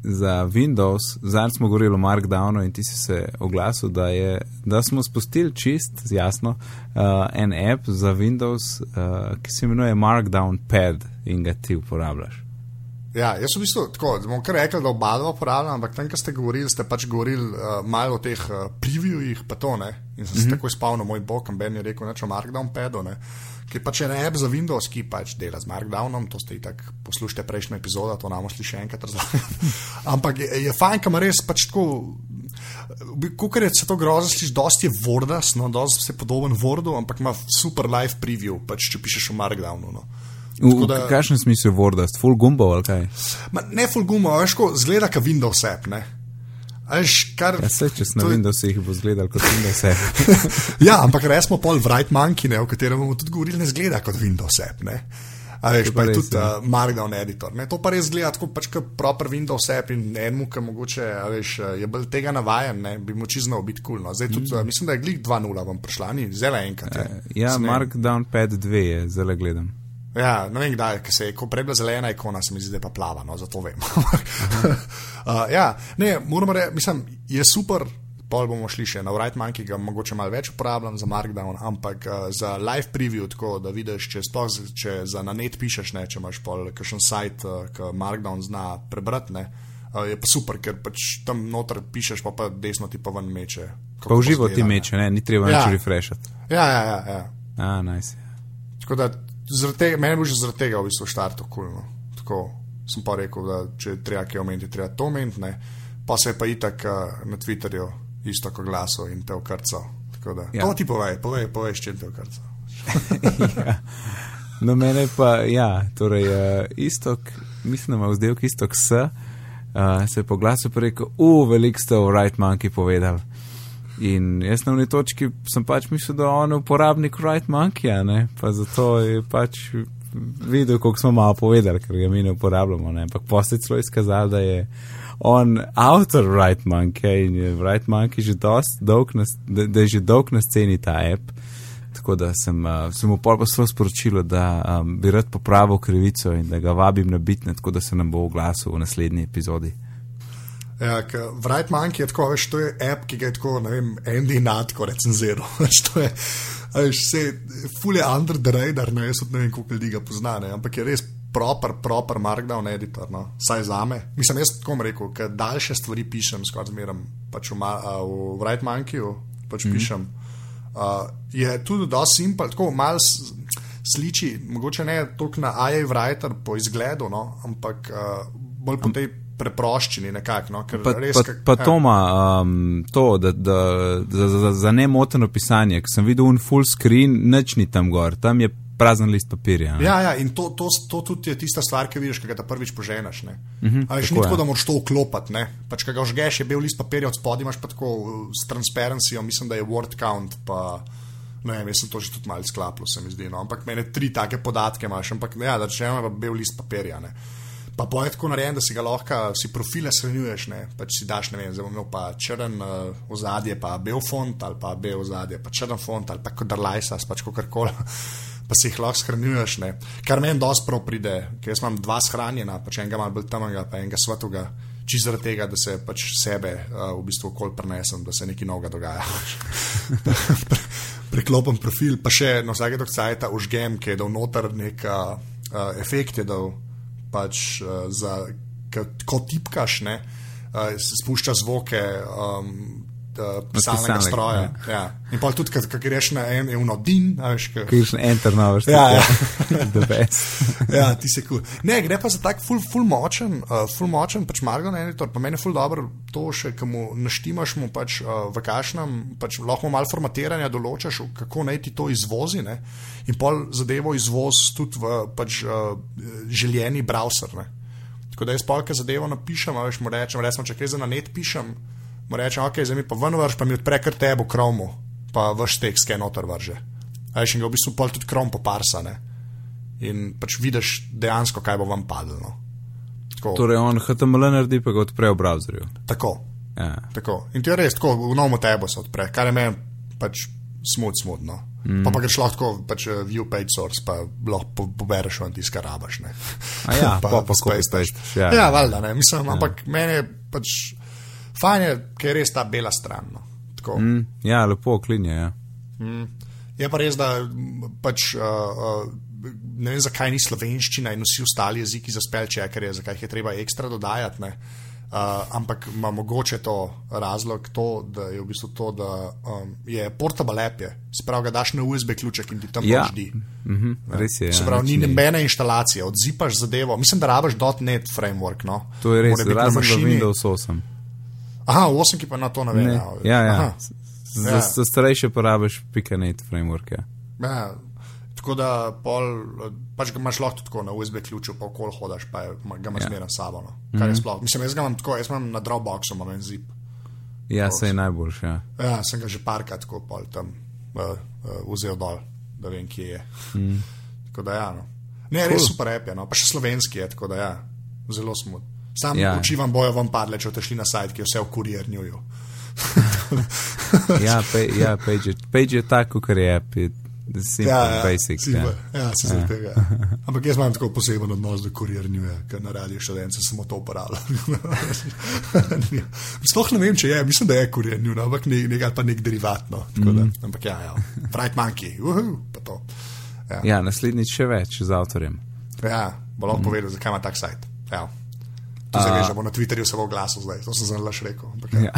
za Windows, zdaj smo govorili o Markdownu in ti si se oglasil, da, je, da smo spustili čist, jasno, uh, en app za Windows, uh, ki se imenuje Markdown Pad in ga ti uporabljaš. Ja, jaz v bistvu tako, da bom kar rekel, da oba dva uporabljam, ampak tam, ko ste govorili, ste pač govorili uh, malo o teh uh, previewih, pa to ne. In sem se mm -hmm. takoj spomnil, moj bog, Ben je rekel, neč o Markdown pedu, ne. Ki je pač en app za Windows, ki pač dela z Markdownom, to ste itak poslušali prejšnjo epizodo, to nam sliši še enkrat razlagati. (laughs) ampak je, je fajn, kam res pač tako. Kukor je se to grozno, slišiš, dosti je Wordas, no, dosti se podoben Wordu, ampak ima super live preview, pač če pišeš v Markdownu. No. V, Tako v da- kakšnem smislu je Wordast, full gumbo ali kaj? Ma, ne full gumo, veš, ko zgleda kot Windows app. Ne? A Veš, kar, Ja, se, če si na to je- Windowsih bo izgledal kot Windows app. (laughs) ja, ampak res smo pol Wright Monkey, ne, o katerem bomo tudi govorili, ne zgleda kot Windows app. Ne? A veš, pa je res, tudi ja. uh, Markdown editor. Ne? To pa res zgleda tako pač kot proper Windows app in enemu, ki mogoče veš, je bolj tega navajen, ne? bi moči znal biti kul. Cool, no. Zdaj tudi, mm. mislim, da je glik 2.0 vam prišla, ni zelo enkrat. je. Ja, Sem ne- Markdown Pad 2 je, zelo gledam. Ja, ne vem, kdaj, ker se je, ko prej bila zelena ikona, se mi zdi, da pa plava, no, zato vem. (laughs) uh, ja, ne, moramo reči, mislim, je super. Pol bomo šli še na Wright Monkey, ki ga mogoče malo več uporabljam za Markdown, ampak uh, za live preview, tako da vidiš, če, sploh, z- če za na net pišeš, ne, če imaš pol kakšen sajt, uh, ki Markdown zna prebrati, ne, uh, je pa super, ker pač tam noter pišeš, pa pa desno ti pa ven meče. Pa uživo ti meče, ne, ni treba Ja. nič refreshati. Ja, ja, ja. ja. A, nice. Tako da, tega, meni bil že zaradi tega v bistvu štart okulno. Tako sem pa rekel, da če treba kaj omeniti, treba to omeniti. Pa se je pa itak uh, na Twitterju isto kot glaso in te okrcal. Ja. to ti povej, povej, povej, s čim te okrcal. (laughs) ja. No, mene pa, ja, torej, uh, istok, mislim, da ima vzdelek istok S, uh, se je po glasu rekel, u, veliko ste o Right Monkey povedali. In jaz na uni točki sem pač mislil, da on je uporabnik Right Monkeyja, ne, pa zato je pač videl, koliko smo malo povedali, ker ga mi ne uporabljamo, ne, ampak posle celo izkazal, da je on avtor Right Monkey in je Right Monkey že dost dolg, na, da, da je že dolg na sceni ta app. Tako da sem, uh, sem mu poslal sporočilo, da um, bi rad popravil krivico in da ga vabim na bitne, tako da se nam bo oglasil v naslednji epizodi. Ja, Wright Monkey je tako, veš, to je app, ki ga je tako, ne vem, Andy Natko recenziral. (laughs) To je, veš, vse, full je under the radar, ne, jaz ne vem, koliko ljudi ga pozna, ne, ampak je res proper, proper markdown editor, no, saj za me. Mislim, jaz tako rekel, ker daljše stvari pišem, skoraj zmeram, pač v, v Wright Monkeyju pač mm -hmm. pišem. Uh, je tudi dosti simpel, tako malo sliči, mogoče ne toliko na AI Writer po izgledu, no, ampak uh, bolj po tej preproščini nekako. No, pa pa, kak, pa to ima um, to, da, da, za, za, za nemoteno pisanje, ki sem videl un full screen, nič ni tam gor, tam je prazen list papirja. Ne? Ja, ja, in to, to, to tudi je tista stvar, ki vidiš, ki ga prvič poženeš. Uh -huh, Ali še ni tako, da moraš to vklopiti. Pač, Kaj ga žgeš, je bil list papirja od spodaj, imaš pa tako uh, s transparencyjo, mislim, da je word count. Pa, Ne vem, jaz sem to že tudi malo sklapil, se mi zdi. No. Ampak meni tri take podatke imaš, ampak ne, ja, da če imaš bel list papirja. Ne. Pa bo je tako narejen, da si ga lahko, si profile shranjuješ, ne, pač si daš, ne vem, zdaj imel pa črn uh, ozadje, pa bel font ali pa bel ozadje, pa črn font ali pa kot darlajsas, pač kakorkoli (laughs) pa si jih lahko shranjuješ. Ne. Kar meni prav pride, ker jaz imam dva shranjena, pač enega malo bolj tamnega, pa enega svetovega, čisto zaradi tega, da se pač sebe uh, v bistvu okol prenesem, da se nekaj novega dogaja. (laughs) Preklopim profil, pa še na vsake dok cajta užgem, ki je dal noter nek uh, efekt, je dal pač uh, za, ko tipkaš, ne, uh, spušča zvoke. Um, uh, pisalnega stroja. Ja. Ja. In pa tudi, kaj greš na en, je uno din, veš. Kaj greš na enter na vrsti. Ja, ja. (laughs) (laughs) ja, ti se kul. Cool. Ne, gre pa za tak full, full močen, uh, full močen, pač Margon editor, pa meni je full dobro to še, ki mu naštimaš mu pač uh, v kašnem, pač lahko malo formatiranja določaš, kako naj ti to izvozi, ne? In pol zadevo izvoz tudi v pač uh, željeni browser, ne? Tako da jaz polke zadevo napišem, veš, mu rečem, recimo, če kaj za na net pišem, mu reče, ok, zdaj mi pa ven vrš, pa mi odpre kar tebo kromu, pa vrš tekst, ki je noter vrže. Ajš in ga v bistvu pol tudi krom poparsane. In pač vidiš dejansko, kaj bo vam padlo. No. Torej, on HTML naredi, pa ga odpre v browserju. Tako. Ja. tako. In ti je res, tako v novo tebo se odpre, kar je meni pač smut, smutno. Mm. Pa, pa greš lahko pač uh, view page source, pa lahko pobereš po tisto, kar rabaš. Ja, (laughs) pa pa space page. Ja, ja valjda, ne, mislim, ja. ampak meni je pač fajn je, ker je res ta bela stran. No. Mm, ja, lepo oklinje. Ja. Mm. Je pa res, da pač, uh, uh, ne vem, zakaj ni slovenščina in vsi ostali jeziki za spelčekerje, zakaj jih je treba ekstra dodajati. Uh, ampak ima mogoče to razlog, to, da je v bistvu to, da um, je portable app, sprav ga daš na USB ključek in ti tam ja. poždi. Mm -hmm, res je. Se pravi, ja, ni nobene instalacije, odzipaš zadevo. Mislim, da rabaš .NET framework. No. To je res, razen za Windows 8. Aha, v 8 pa na to ne. Ne. Ja, ja. Za, ja. za starejše porabiš pikanet framework. Ja. Ja. Tako da pol, pač ga imaš lahko tako na USB ključu, pa okol hodaš, pa ga imaš ja. zmeraj sabo. No. Mm -hmm. Mislim, jaz ga imam tako, jaz imam na Dropboxu, imam en zip. Ja, se je najboljši. Ja. ja, sem ga že parkrat tako pol tam uh, uh, vzel dol, da vem, kje je. Mm. Tako da ja, no. Ne, cool. res super rep je, no. pa še slovenski je, tako da ja, zelo smut. Sam ja. oči vam bojo vam padle, če boste šli na sajt, ki je vse v kurjerju. (laughs) ja, pe, ja page, page je tako, kar je. Simple, ja, ja, basic, simple. ja. ja, ja. Tega. (laughs) Ampak jaz imam tako poseben odnos do kurjerja, ker na radiju še vedno samo to uporabljam. (laughs) Sploh ne vem, če je, mislim, da je kurjerja, no, ampak ne, nekaj pa nek derivat. No. Mm -hmm. Ampak ja, ja. Fright monkey, uhu, pa to. Ja, ja naslednjič še več z avtorjem. Ja, bo lahko mm -hmm. povedal, zakaj ima tak sajt. Ja. To se veš, bo na Twitterju se bo oglasil zdaj, to sem zelo rekel. Ja.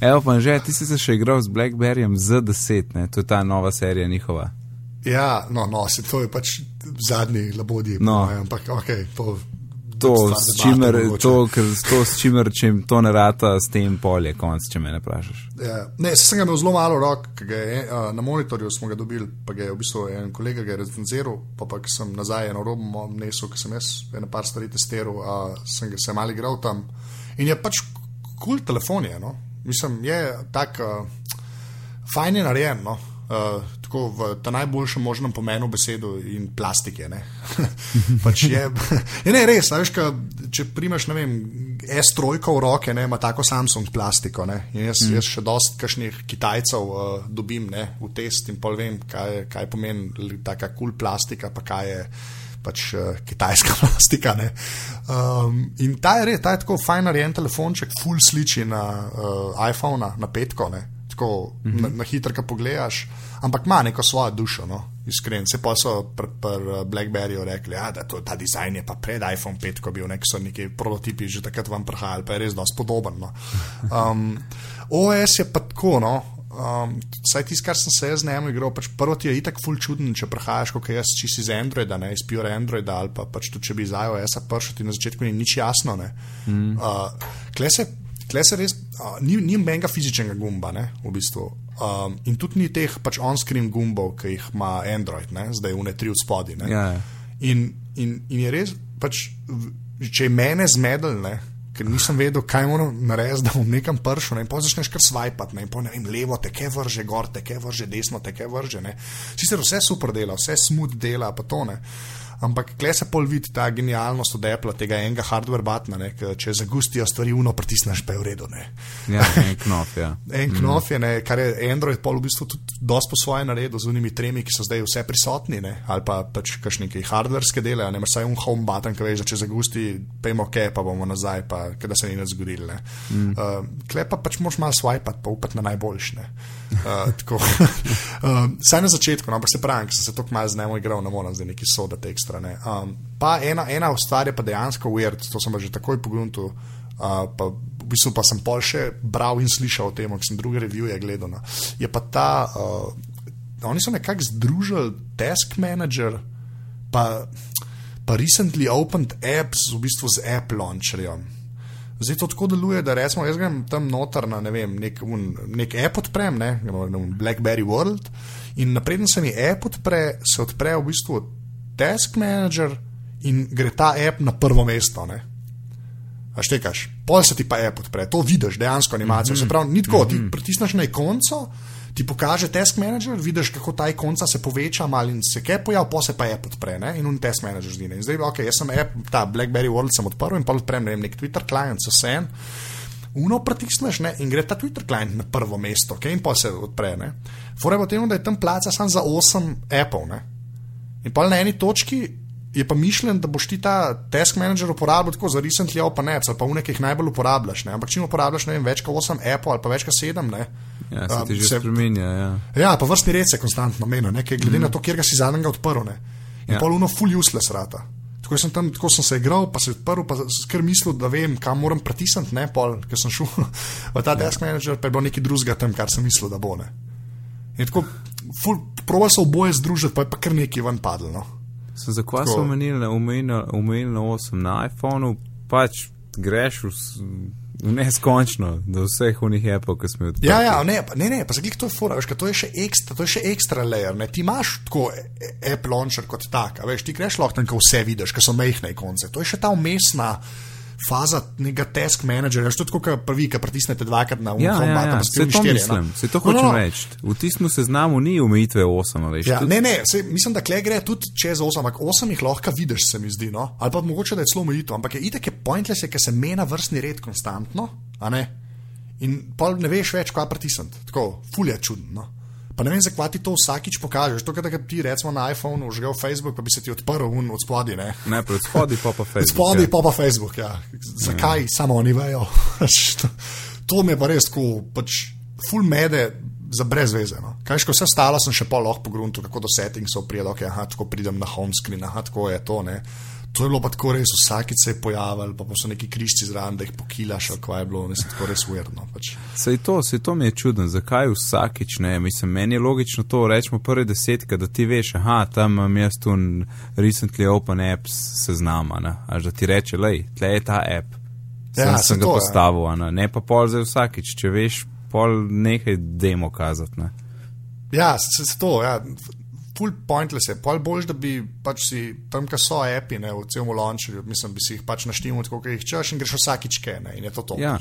(laughs) Evo pa že, ti si se še igral z Blackberryjem Z10, ne? to je ta nova serija njihova. Ja, no, no, se to je pač zadnji labodji. No. Ampak, ok, to to, s čimer, to, to, s čimer, če jim to ne rata, s tem polje, konc, če me ne vprašaš. Ja. Ne, sem ga imel zelo malo rok, je, uh, na monitorju smo ga dobili, pa ga je v bistvu en kolega recenziral, pa pa sem nazaj eno robo nesel, ki sem jaz eno par stvari testiral, uh, sem ga se mal igral tam. In je pač kul cool telefon, je, no? mislim, je tak uh, fajn je narejen. No? Uh, tako v ta najboljšem možnem pomenu besedo in plastike. Ne? (laughs) pač je, je ne, res, veš, ka, če primaš vem, S3 v roke, ne, ima tako Samsung plastiko. Ne, jaz, mm. jaz še dost kašnih Kitajcev uh, dobim ne, v test in pol vem, kaj, kaj pomeni taka kul cool plastika, pa kaj je pač uh, kitajska (laughs) plastika. Um, in ta je res, ta je tako fajn narejen telefonček, full sliči na uh, iPhone, na petko, ne, tako mm -hmm. na, na hitro, ko pogledaš, ampak ima neko svojo dušo. No iskren. Se pa so pri pr Blackberryju rekli, ja, da to, ta dizajn je pa pred iPhone 5, ko bil nek so neki prototipi že takrat vam prihajali, pa je res dosti podoben. No. Um, OS je pa tako, no. Um, saj tisto, kar sem se jaz z njim igral, pač prvo ti je itak full čuden, če prehajaš, kot jaz, če si iz Androida, ne iz Pure Androida ali pa pač tudi, če bi iz iOS-a prišel, ti na začetku ni nič jasno. Mm. Uh, Kle se, kle se res, uh, ni, ni menjega fizičnega gumba, ne, v bistvu. Um, in tudi ni teh pač on-screen gumbov, ki jih ima Android, ne? zdaj v ne tri od spodaj. Ja, ja. in, in, in je res, pač, če je mene zmedel, ne? ker nisem vedel, kaj moram narediti, da bom nekam prišel. Ne? In potem začneš kar svajpati, ne? in potem ne vem, levo te ke vrže, gor te ke vrže, desno te ke vrže. Sicer vse super dela, vse smut dela, pa to ne. Ampak kle se pol vidi ta genialnost od Apple, tega enega hardware batna, ne, če zagustijo stvari, uno pritisneš, pa je v redu. Ne. Ja, en knof, ja. (laughs) en knof je, ne, kar je Android pol v bistvu tudi dosti po svoje naredil z unimi tremi, ki so zdaj vse prisotni, ne, ali pa pač kakšni hardverske dele, ne, samo un home button, ki veš, da če zagusti, pejmo ok, pa bomo nazaj, pa da se ni nič zgodilo. Mm. Uh, kle pa pač moš malo swipati, pa upati na najboljšne. Uh, uh, (laughs) saj na začetku, no, ampak se pravi, ker sem se tako malo z njim igral, ne morem zdaj neki soda tekst ekstra. Um, pa ena, ena stvar je pa dejansko weird, to sem že takoj pogledal. Uh, pa v bistvu pa sem pol še bral in slišal o tem, ker sem druge revije gledal. No. Je pa ta, uh, oni so nekako združili Task Manager, pa, pa recently opened apps v bistvu z App Launcherjem. Zdaj to tako deluje, da recimo jaz grem tam noter na ne vem, nek, un, nek app odprem, ne, Blackberry World, in napreden se mi app odpre, se odpre v bistvu task manager in gre ta app na prvo mesto. Ne? A štekaš, pol se ti pa app odpre, to vidiš dejansko animacijo. Mm -hmm. Se pravi, ni tako, mm -hmm. ti mhm. pritisneš na ikonco, ti pokaže task manager, vidiš, kako ta ikonca se poveča, malo in se kaj pojav, pa se pa app odpre ne? in un task manager zdi. In zdaj, ok, jaz sem app, ta Blackberry World sem odprl in pa odprem ne vem, nek Twitter client, so sen. Uno pritisneš ne? in gre ta Twitter client na prvo mesto, okay? in pa se odpre. Fore bo temu, da je tam placa samo za 8 appov. In pa na eni točki je pa mišljen, da boš ti ta task manager uporabljal tako za recently open apps ali pa v nekih najbolj uporabljaš. Ne? Ampak če uporabljaš vem, več kot 8 Apple ali pa več kot 7, ne. Ja, se ti že se, spremenja. Ja. ja, pa vrstni red se konstantno menja, glede mm. na to, kjer ga si zadnjega odprl. Ne? In ja. poluno full useless rata. Tako sem, tam, tako sem se igral, pa se odprl, pa sem mislil, da vem, kam moram pritisniti, ne pol, ker sem šel (laughs) v ta ja. desk manager, pa je bilo nekaj drugega tam, kar sem mislil, da bo ne. In tako, proval so oboje združiti, pa je pa kar nekaj ven padlo. No. Za kva so omenili, omenili na 8 na iPhonu, pač greš v, v neskončno, do vseh unih Apple, ki smo jih odprli. Ja, ja, ne, ne, ne pa zakaj to je fora, veš, to je še ekstra, to je še ekstra layer, ne, ti imaš tako e, e, Apple launcher kot tak, veš, ti greš lahko tam, ko vse vidiš, ker so mehne konce, to je še ta umestna faza nekega task managerja, že tako, kot pravi, ki pritisnete dvakrat na umor. Ja, ja, ja. Se to štiri, mislim, no? se to hočem no, no. reči. V tistem seznamu ni omejitve 8, veš. Ja, tudi... Ne, ne, se, mislim, da kle gre tudi čez 8, ampak 8 jih lahko vidiš, se mi zdi, no? ali pa mogoče, da je celo omejitev, ampak je itek je pointless, ker se mena vrstni red konstantno, a ne? In pa ne veš več, kaj pritisniti. Tako, fulje čudno. No? Pa ne vem, zakaj ti to vsakič pokažeš. To, kar ti recimo na iPhonu, v Facebook, pa bi se ti odprl un od spodaj. Ne, ne od spodaj pa pa Facebook. Od spodaj ja. pa pa Facebook, ja. Zakaj ja. samo oni vejo? (laughs) to mi je pa res tako, pač full mede za brez veze. No. Kaj, ko vse stalo, sem še pol lahko pogrunil, kako do settingsov pridem, okay, aha, tako pridem na home screen, aha, tako je to. Ne. To je bilo pa tako res, vsakič se je pojavil, pa, pa so neki križci zraven, da jih pokilaš, kaj je bilo, ne se tako res uverno. Pač. Sej to, sej to mi je čudno, zakaj vsakič ne, mislim, meni je logično to, rečemo prvi desetka, da ti veš, aha, tam imam jaz tu recently open apps seznama, ne, až da ti reče, lej, tle je ta app, sem, ja, sem ga to, ja. postavil, ja. ne pa pol zdaj vsakič, če veš, pol nekaj demo kazati, ne. Ja, se, se to, ja full pointless je. Pol boljš, da bi pač si tam, kjer so api, ne, v celom launcherju, mislim, bi si jih pač naštel, tako jih češ in greš vsakič kaj, ne, in je to to. Ja.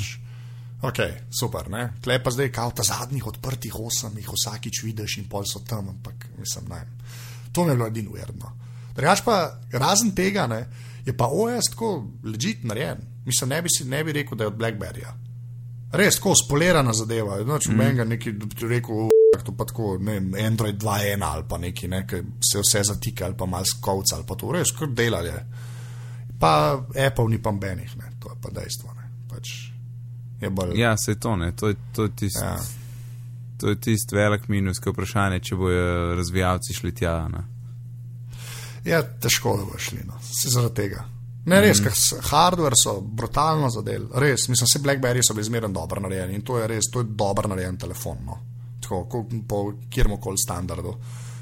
Ok, super, ne. Tle pa zdaj, kao ta zadnjih odprtih osem, jih vsakič vidiš in pol so tam, ampak mislim, ne. To mi je bilo edino uredno. Drugač pa, razen tega, ne, je pa OS tako ležit narejen. Mislim, ne bi, si, ne bi rekel, da je od Blackberryja. Res, tako spolirana zadeva. Noč mm. menga neki, da bi rekel, to pa tako, ne vem, Android 2.1 ali pa neki, ne, ki se vse zatika ali pa mal skovca ali pa to, res, kar delali. Pa Apple ni pa benih, ne, to je pa dejstvo, ne. Pač je bolj. Ja, se je to, ne, to je, to je tisto. Ja. To je tisti velik minus, ki je vprašanje, če bojo razvijalci šli tja. Ne? Ja, težko da bo šli, no. se zaradi tega. Ne, res, mm. ker hardware so brutalno zadel, res, mislim, vse Blackberry so bili zmerno dobro narejeni in to je res, to je dobro narejen telefon, no. tako po kjerkoli standardu.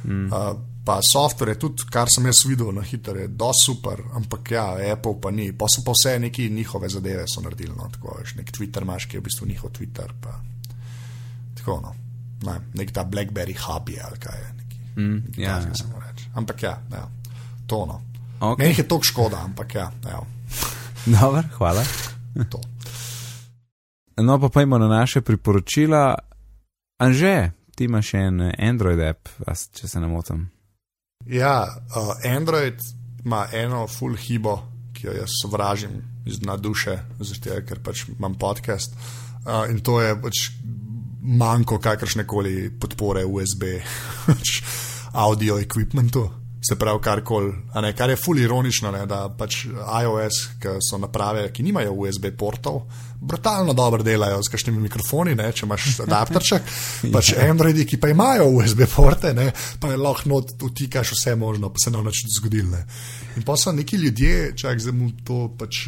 Mm. Uh, pa software je tudi, kar sem jaz videl na hitro, je do super, ampak ja, Apple pa ni, pa so pa vse neki njihove zadeve so naredili, no, tako veš, nek Twitter imaš, ki je v bistvu njihov Twitter, pa tako, no, ne, nek ta Blackberry hobby ali kaj je, neki, mm, ja, ja. ampak ja, ja, to no. Okay. Meni je to škoda, ampak ja. (laughs) Dobar, hvala. no, pa pojmo na naše priporočila. Anže, ti imaš en Android app, če se ne motim. Ja, uh, Android ima eno full hibo, ki jo jaz sovražim iz dna duše, zato ker pač imam podcast. Uh, in to je pač manjko kakršne koli podpore USB, (laughs) pač audio equipmentu se pravi karkoli, kar je fully ironično, ne, da pač iOS, ki so naprave, ki nimajo USB portov, brutalno dobro delajo z kakšnimi mikrofoni, ne, če imaš (laughs) adapterček, pač ja. Androidi, ki pa imajo USB porte, ne, pa je lahko not utikaš vse možno, pa se nam nič zgodil. Ne. In pa so neki ljudje, čak zdaj mu to pač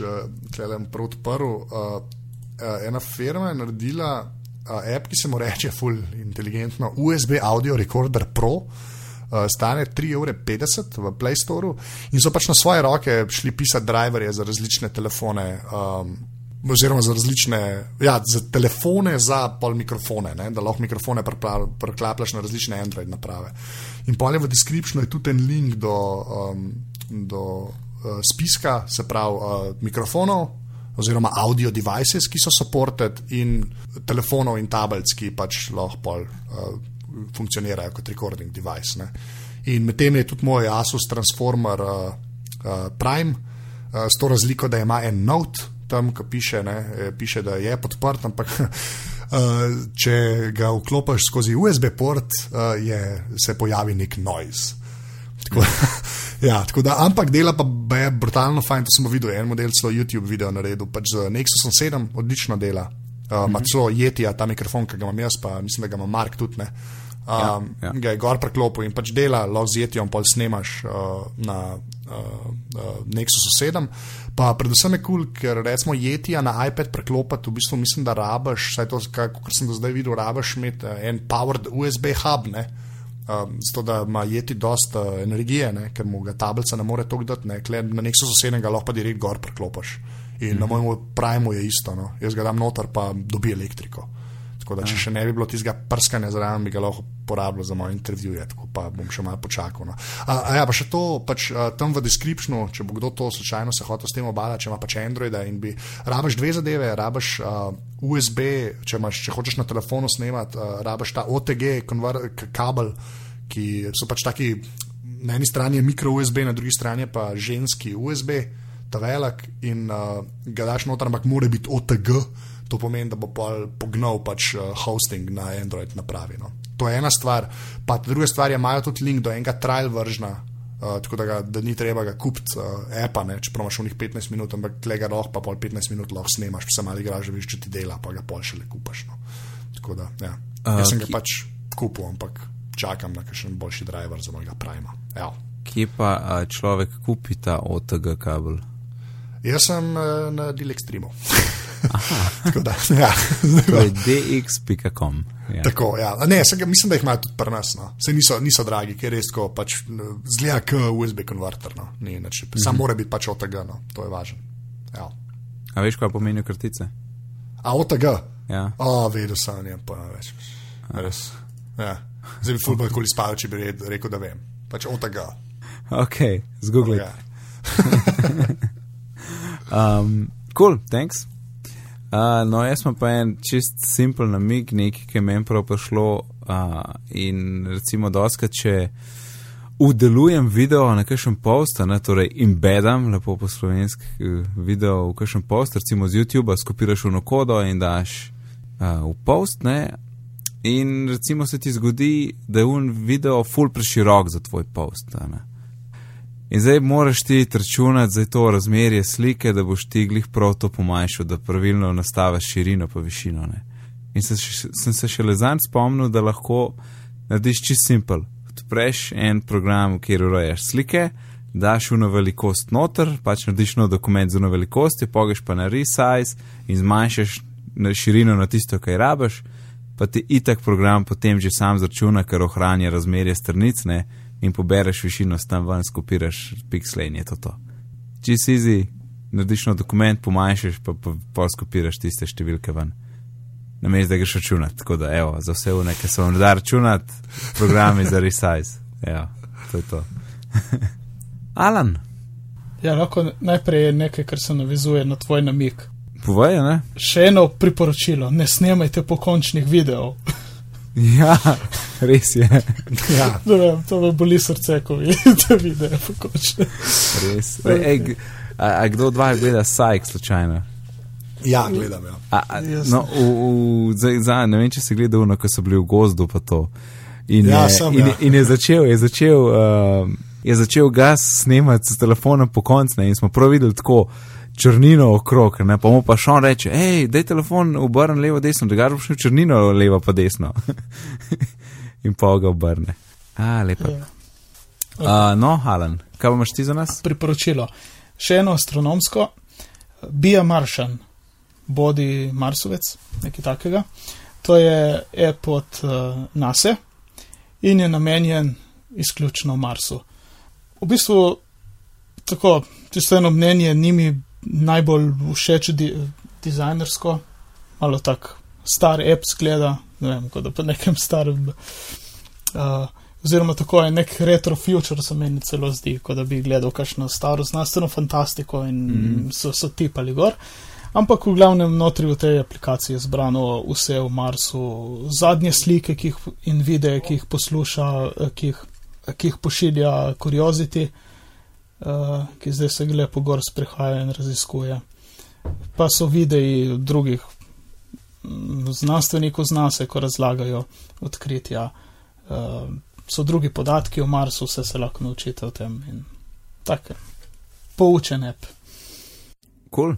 gledam uh, prav odprl, uh, uh, ena firma je naredila uh, app, ki se mu reče full inteligentno, USB Audio Recorder Pro. Uh, stane 3,50 evra v Play Store in so pač na svoje roke šli pisati driverje za različne telefone. Um, Oziroma, za različne, ja, za telefone, za pol mikrofone, ne, da lahko mikrofone preklapljaš na različne Android naprave. In polje v descriptionu je tudi en link do, um, do uh, spiska, se pravi, uh, mikrofonov, oziroma audio devices, ki so supported, in telefonov in tablic, ki pač lahko pol. Uh, funkcionirajo kot recording device. Ne. In medtem je tudi moj Asus Transformer uh, uh, Prime, uh, s to razliko, da ima en note tam, ki piše, ne, piše, da je podprt, ampak uh, (laughs) če ga vklopiš skozi USB port, uh, je, se pojavi nek noise. Tako, (laughs) ja, tako da, ampak dela pa je brutalno fajn, to smo videli, en model so YouTube video naredil, pač z Nexusom 7 odlično dela. Uh, -hmm. Celo jetija ta mikrofon, ki ga imam jaz, pa mislim, da ga ima Mark tudi. Ne. Ja, um, ja, ja. Ga je gor preklopil in pač dela, lahko z jetijom pol snemaš uh, na uh, uh, Nexus 7. Pa predvsem je kul, cool, ker recimo jetija na iPad preklopiti, v bistvu mislim, da rabaš, vsaj to, kar sem do zdaj videl, rabaš imeti uh, en powered USB hub. Ne? Um, zato, da ima jeti dosta uh, energije, ne? ker mu ga tablica ne more toliko dati, ne? na nek sosednjem ga lahko pa direkt gor preklopiš. In -hmm. na mojem primu je isto, no? jaz ga dam noter, pa dobi elektriko. Tako da, če še ne bi bilo tistega prskanja zraven, bi ga lahko uporabljal za moj intervju, tako pa bom še malo počakal. No. A, a ja, pa še to, pač, a, tam v descriptionu, če bo kdo to slučajno se hotel s tem obadati, če ima pač Androida in bi rabaš dve zadeve, rabaš a, USB, če, imaš, če hočeš na telefonu snemati, rabaš ta OTG konver, kabel, ki so pač taki, na eni strani je mikro USB, na drugi strani pa ženski USB ta velik in uh, ga daš noter, ampak mora biti OTG, to pomeni, da bo pognal pač uh, hosting na Android napravi. No. To je ena stvar. Pa druga stvar je, imajo tudi link do enega trial vržna. Uh, tako da, ga, da ni treba ga kupiti, uh, apa, ne, če promaš v njih 15 minut, ampak tega lahko pa pol 15 minut lahko snemaš, pa se mali igraš, viš, če ti dela, pa ga pol še le kupaš. No. Tako da, ja. Uh, Jaz sem ki... ga pač kupil, ampak čakam na kakšen boljši driver za mojega Prima. Evo. Kje pa uh, človek kupi ta OTG kabel? Jaz sem uh, na Dilextreamu. (laughs) Tako da, ja. dx.com. Ja. Tako, ja. Ne, ga, mislim, da jih imajo tudi pri nas. No. Se niso, niso dragi, ker res tako pač, zgleda kot USB konverter. No. Ni, neč, mm -hmm. Sam mora biti pač OTG, no. to je važno. Ja. A veš, kaj pomenijo krtice? A OTG? Ja. O, vedel sem, ne pa več. Res. Ja. Zdaj bi fulbol koli spal, če bi rekel, da vem. Pač OTG. Ok, zgooglej. (laughs) Um, cool, thanks. Uh, no, jaz sem pa en čist simpel namig, nekaj, ki je meni prav prišlo. Uh, in recimo, doska, če udelujem video na kakšen post, ne, torej embedam, lepo po slovenski, eh, video v kakšen post, recimo z YouTube, skopiraš v kodo in daš uh, v post, ne, in recimo se ti zgodi, da je un video full preširok za tvoj post. Ne. In zdaj moraš ti računati za to razmerje slike, da boš ti glih prav to pomanjšal, da pravilno nastaviš širino pa višino. Ne. In sem, sem se še le zanj spomnil, da lahko narediš čist simpel. Odpreš en program, kjer urejaš slike, daš na velikost noter, pač narediš nov dokument z na velikost, pogeš pa na resize in zmanjšaš na širino na tisto, kaj rabaš, pa ti itak program potem že sam zračuna, ker ohranja razmerje strnic ne, in pobereš višino, tam ven skopiraš pixel in je to to. Če si izi, narediš nov dokument, pomanjšaš, pa, pa, pa skopiraš tiste številke ven na mestu, da greš računati. Tako da, evo, za vse v neke so vam da računati, programi za resize. Evo, to je to. (laughs) Alan. Ja, lahko najprej nekaj, kar se navezuje na tvoj namik. Povej, ne? Še eno priporočilo, ne snemajte pokončnih videov. ja, (laughs) res je. (laughs) ja. vem, to me boli srce, ko vidite (laughs) video pokončne. res. Okay. Ej, a, a kdo dva gleda sajk slučajno? Ja, gledam. Ja. A, a, no, v, v, zdaj, za, ne vem, če si gledal, no, ko so bili v gozdu. In, ja, je, sem, in, ja. in je začel, je začel, uh, je začel gas snemati s telefonom po koncu in smo prav videli tako črnino okrog. Ne, pa mu pa še on reče: hej, daj telefon obrni levo, desno, da ga boš šel črnino levo, pa desno. (laughs) in pa ga obrne. A, lepo. Ja. Uh, no, Alan, kaj imaš ti za nas? Priporočilo. Še eno astronomsko, Bija Maršan bodi Marsovec, nekaj takega. To je app od uh, NASA in je namenjen izključno Marsu. V bistvu, tako, čisto eno mnenje, ni mi najbolj všeč di dizajnersko, malo tak star app zgleda, ne vem, kot da pa nekem starem. Uh, oziroma, tako je nek retro future, se meni celo zdi, kot da bi gledal kakšno staro znanstveno fantastiko in mm so, so tipali gor. Ampak v glavnem notri v tej aplikaciji je zbrano vse v Marsu, zadnje slike jih, in videe, ki jih posluša, ki jih, ki jih pošilja Curiosity, uh, ki zdaj se gre po gor sprehaja in raziskuje. Pa so videi drugih znanstvenikov z nas, ko razlagajo odkritja. Uh, so drugi podatki o Marsu, vse se lahko naučite o tem in tako. Poučene. Cool.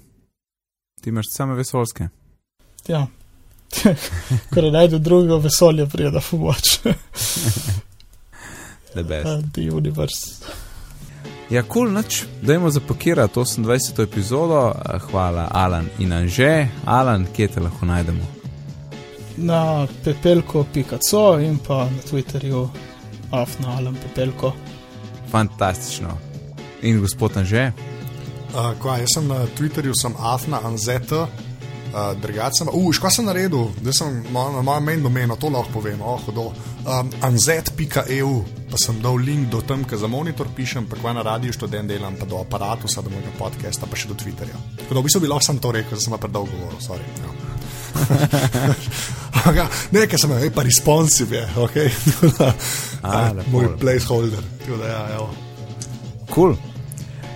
Ti imaš same vesolske. Ja, (laughs) kar najdu drugega vesolja, prije da pomoč. (laughs) The best. (laughs) The universe. Ja, kul cool, noč, dajmo zapakirati 28. epizodo. Hvala, Alan in Anže. Alan, kje te lahko najdemo? Na pepelko.co in pa na Twitterju, afna Alan Pepelko. Fantastično. In gospod Anže? Uh, kva, jaz sem na Twitterju, sem Afna Anzeta, uh, drugače. Uf, kaj sem naredil, da sem na mojem main domenu, to lahko povem, oh, um, anzet.eu, pa sem dal link do tam, ki za monitor pišem, pa kva na radiju študent delam, pa do aparata, do mojega podcasta, pa še do Twitterja. Tako da v bistvu bi lahko sem to rekel, da sem pa predolgo govoril, sorry. Ja. (laughs) Nekaj sem rekel, pa responsive je, ok. (laughs) Moj placeholder. Ja, cool.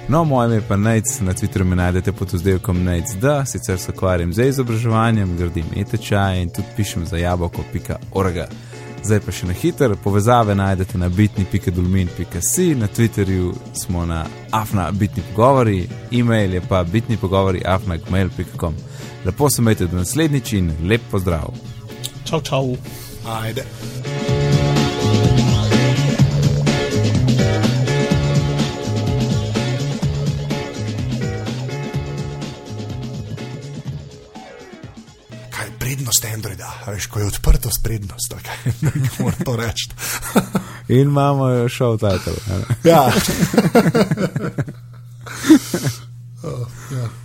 No, moje ime pa Nec, na Twitterju me najdete pod vzdelkom Nec, da sicer se ukvarjam z izobraževanjem, gradim etečaje in tudi pišem za jaboko.org. Zdaj pa še na hiter, povezave najdete na bitni.dolmin.si, na Twitterju smo na afna bitni pogovori, e-mail je pa bitni pogovori afna.gmail.com. Lepo se imejte do naslednjič in lep pozdrav. Čau, čau. Ajde. Androida, veš, ko je odprtost prednost, tako (laughs) moram to reči. (laughs) In imamo jo še v tajtu. Ja. (laughs) oh, ja.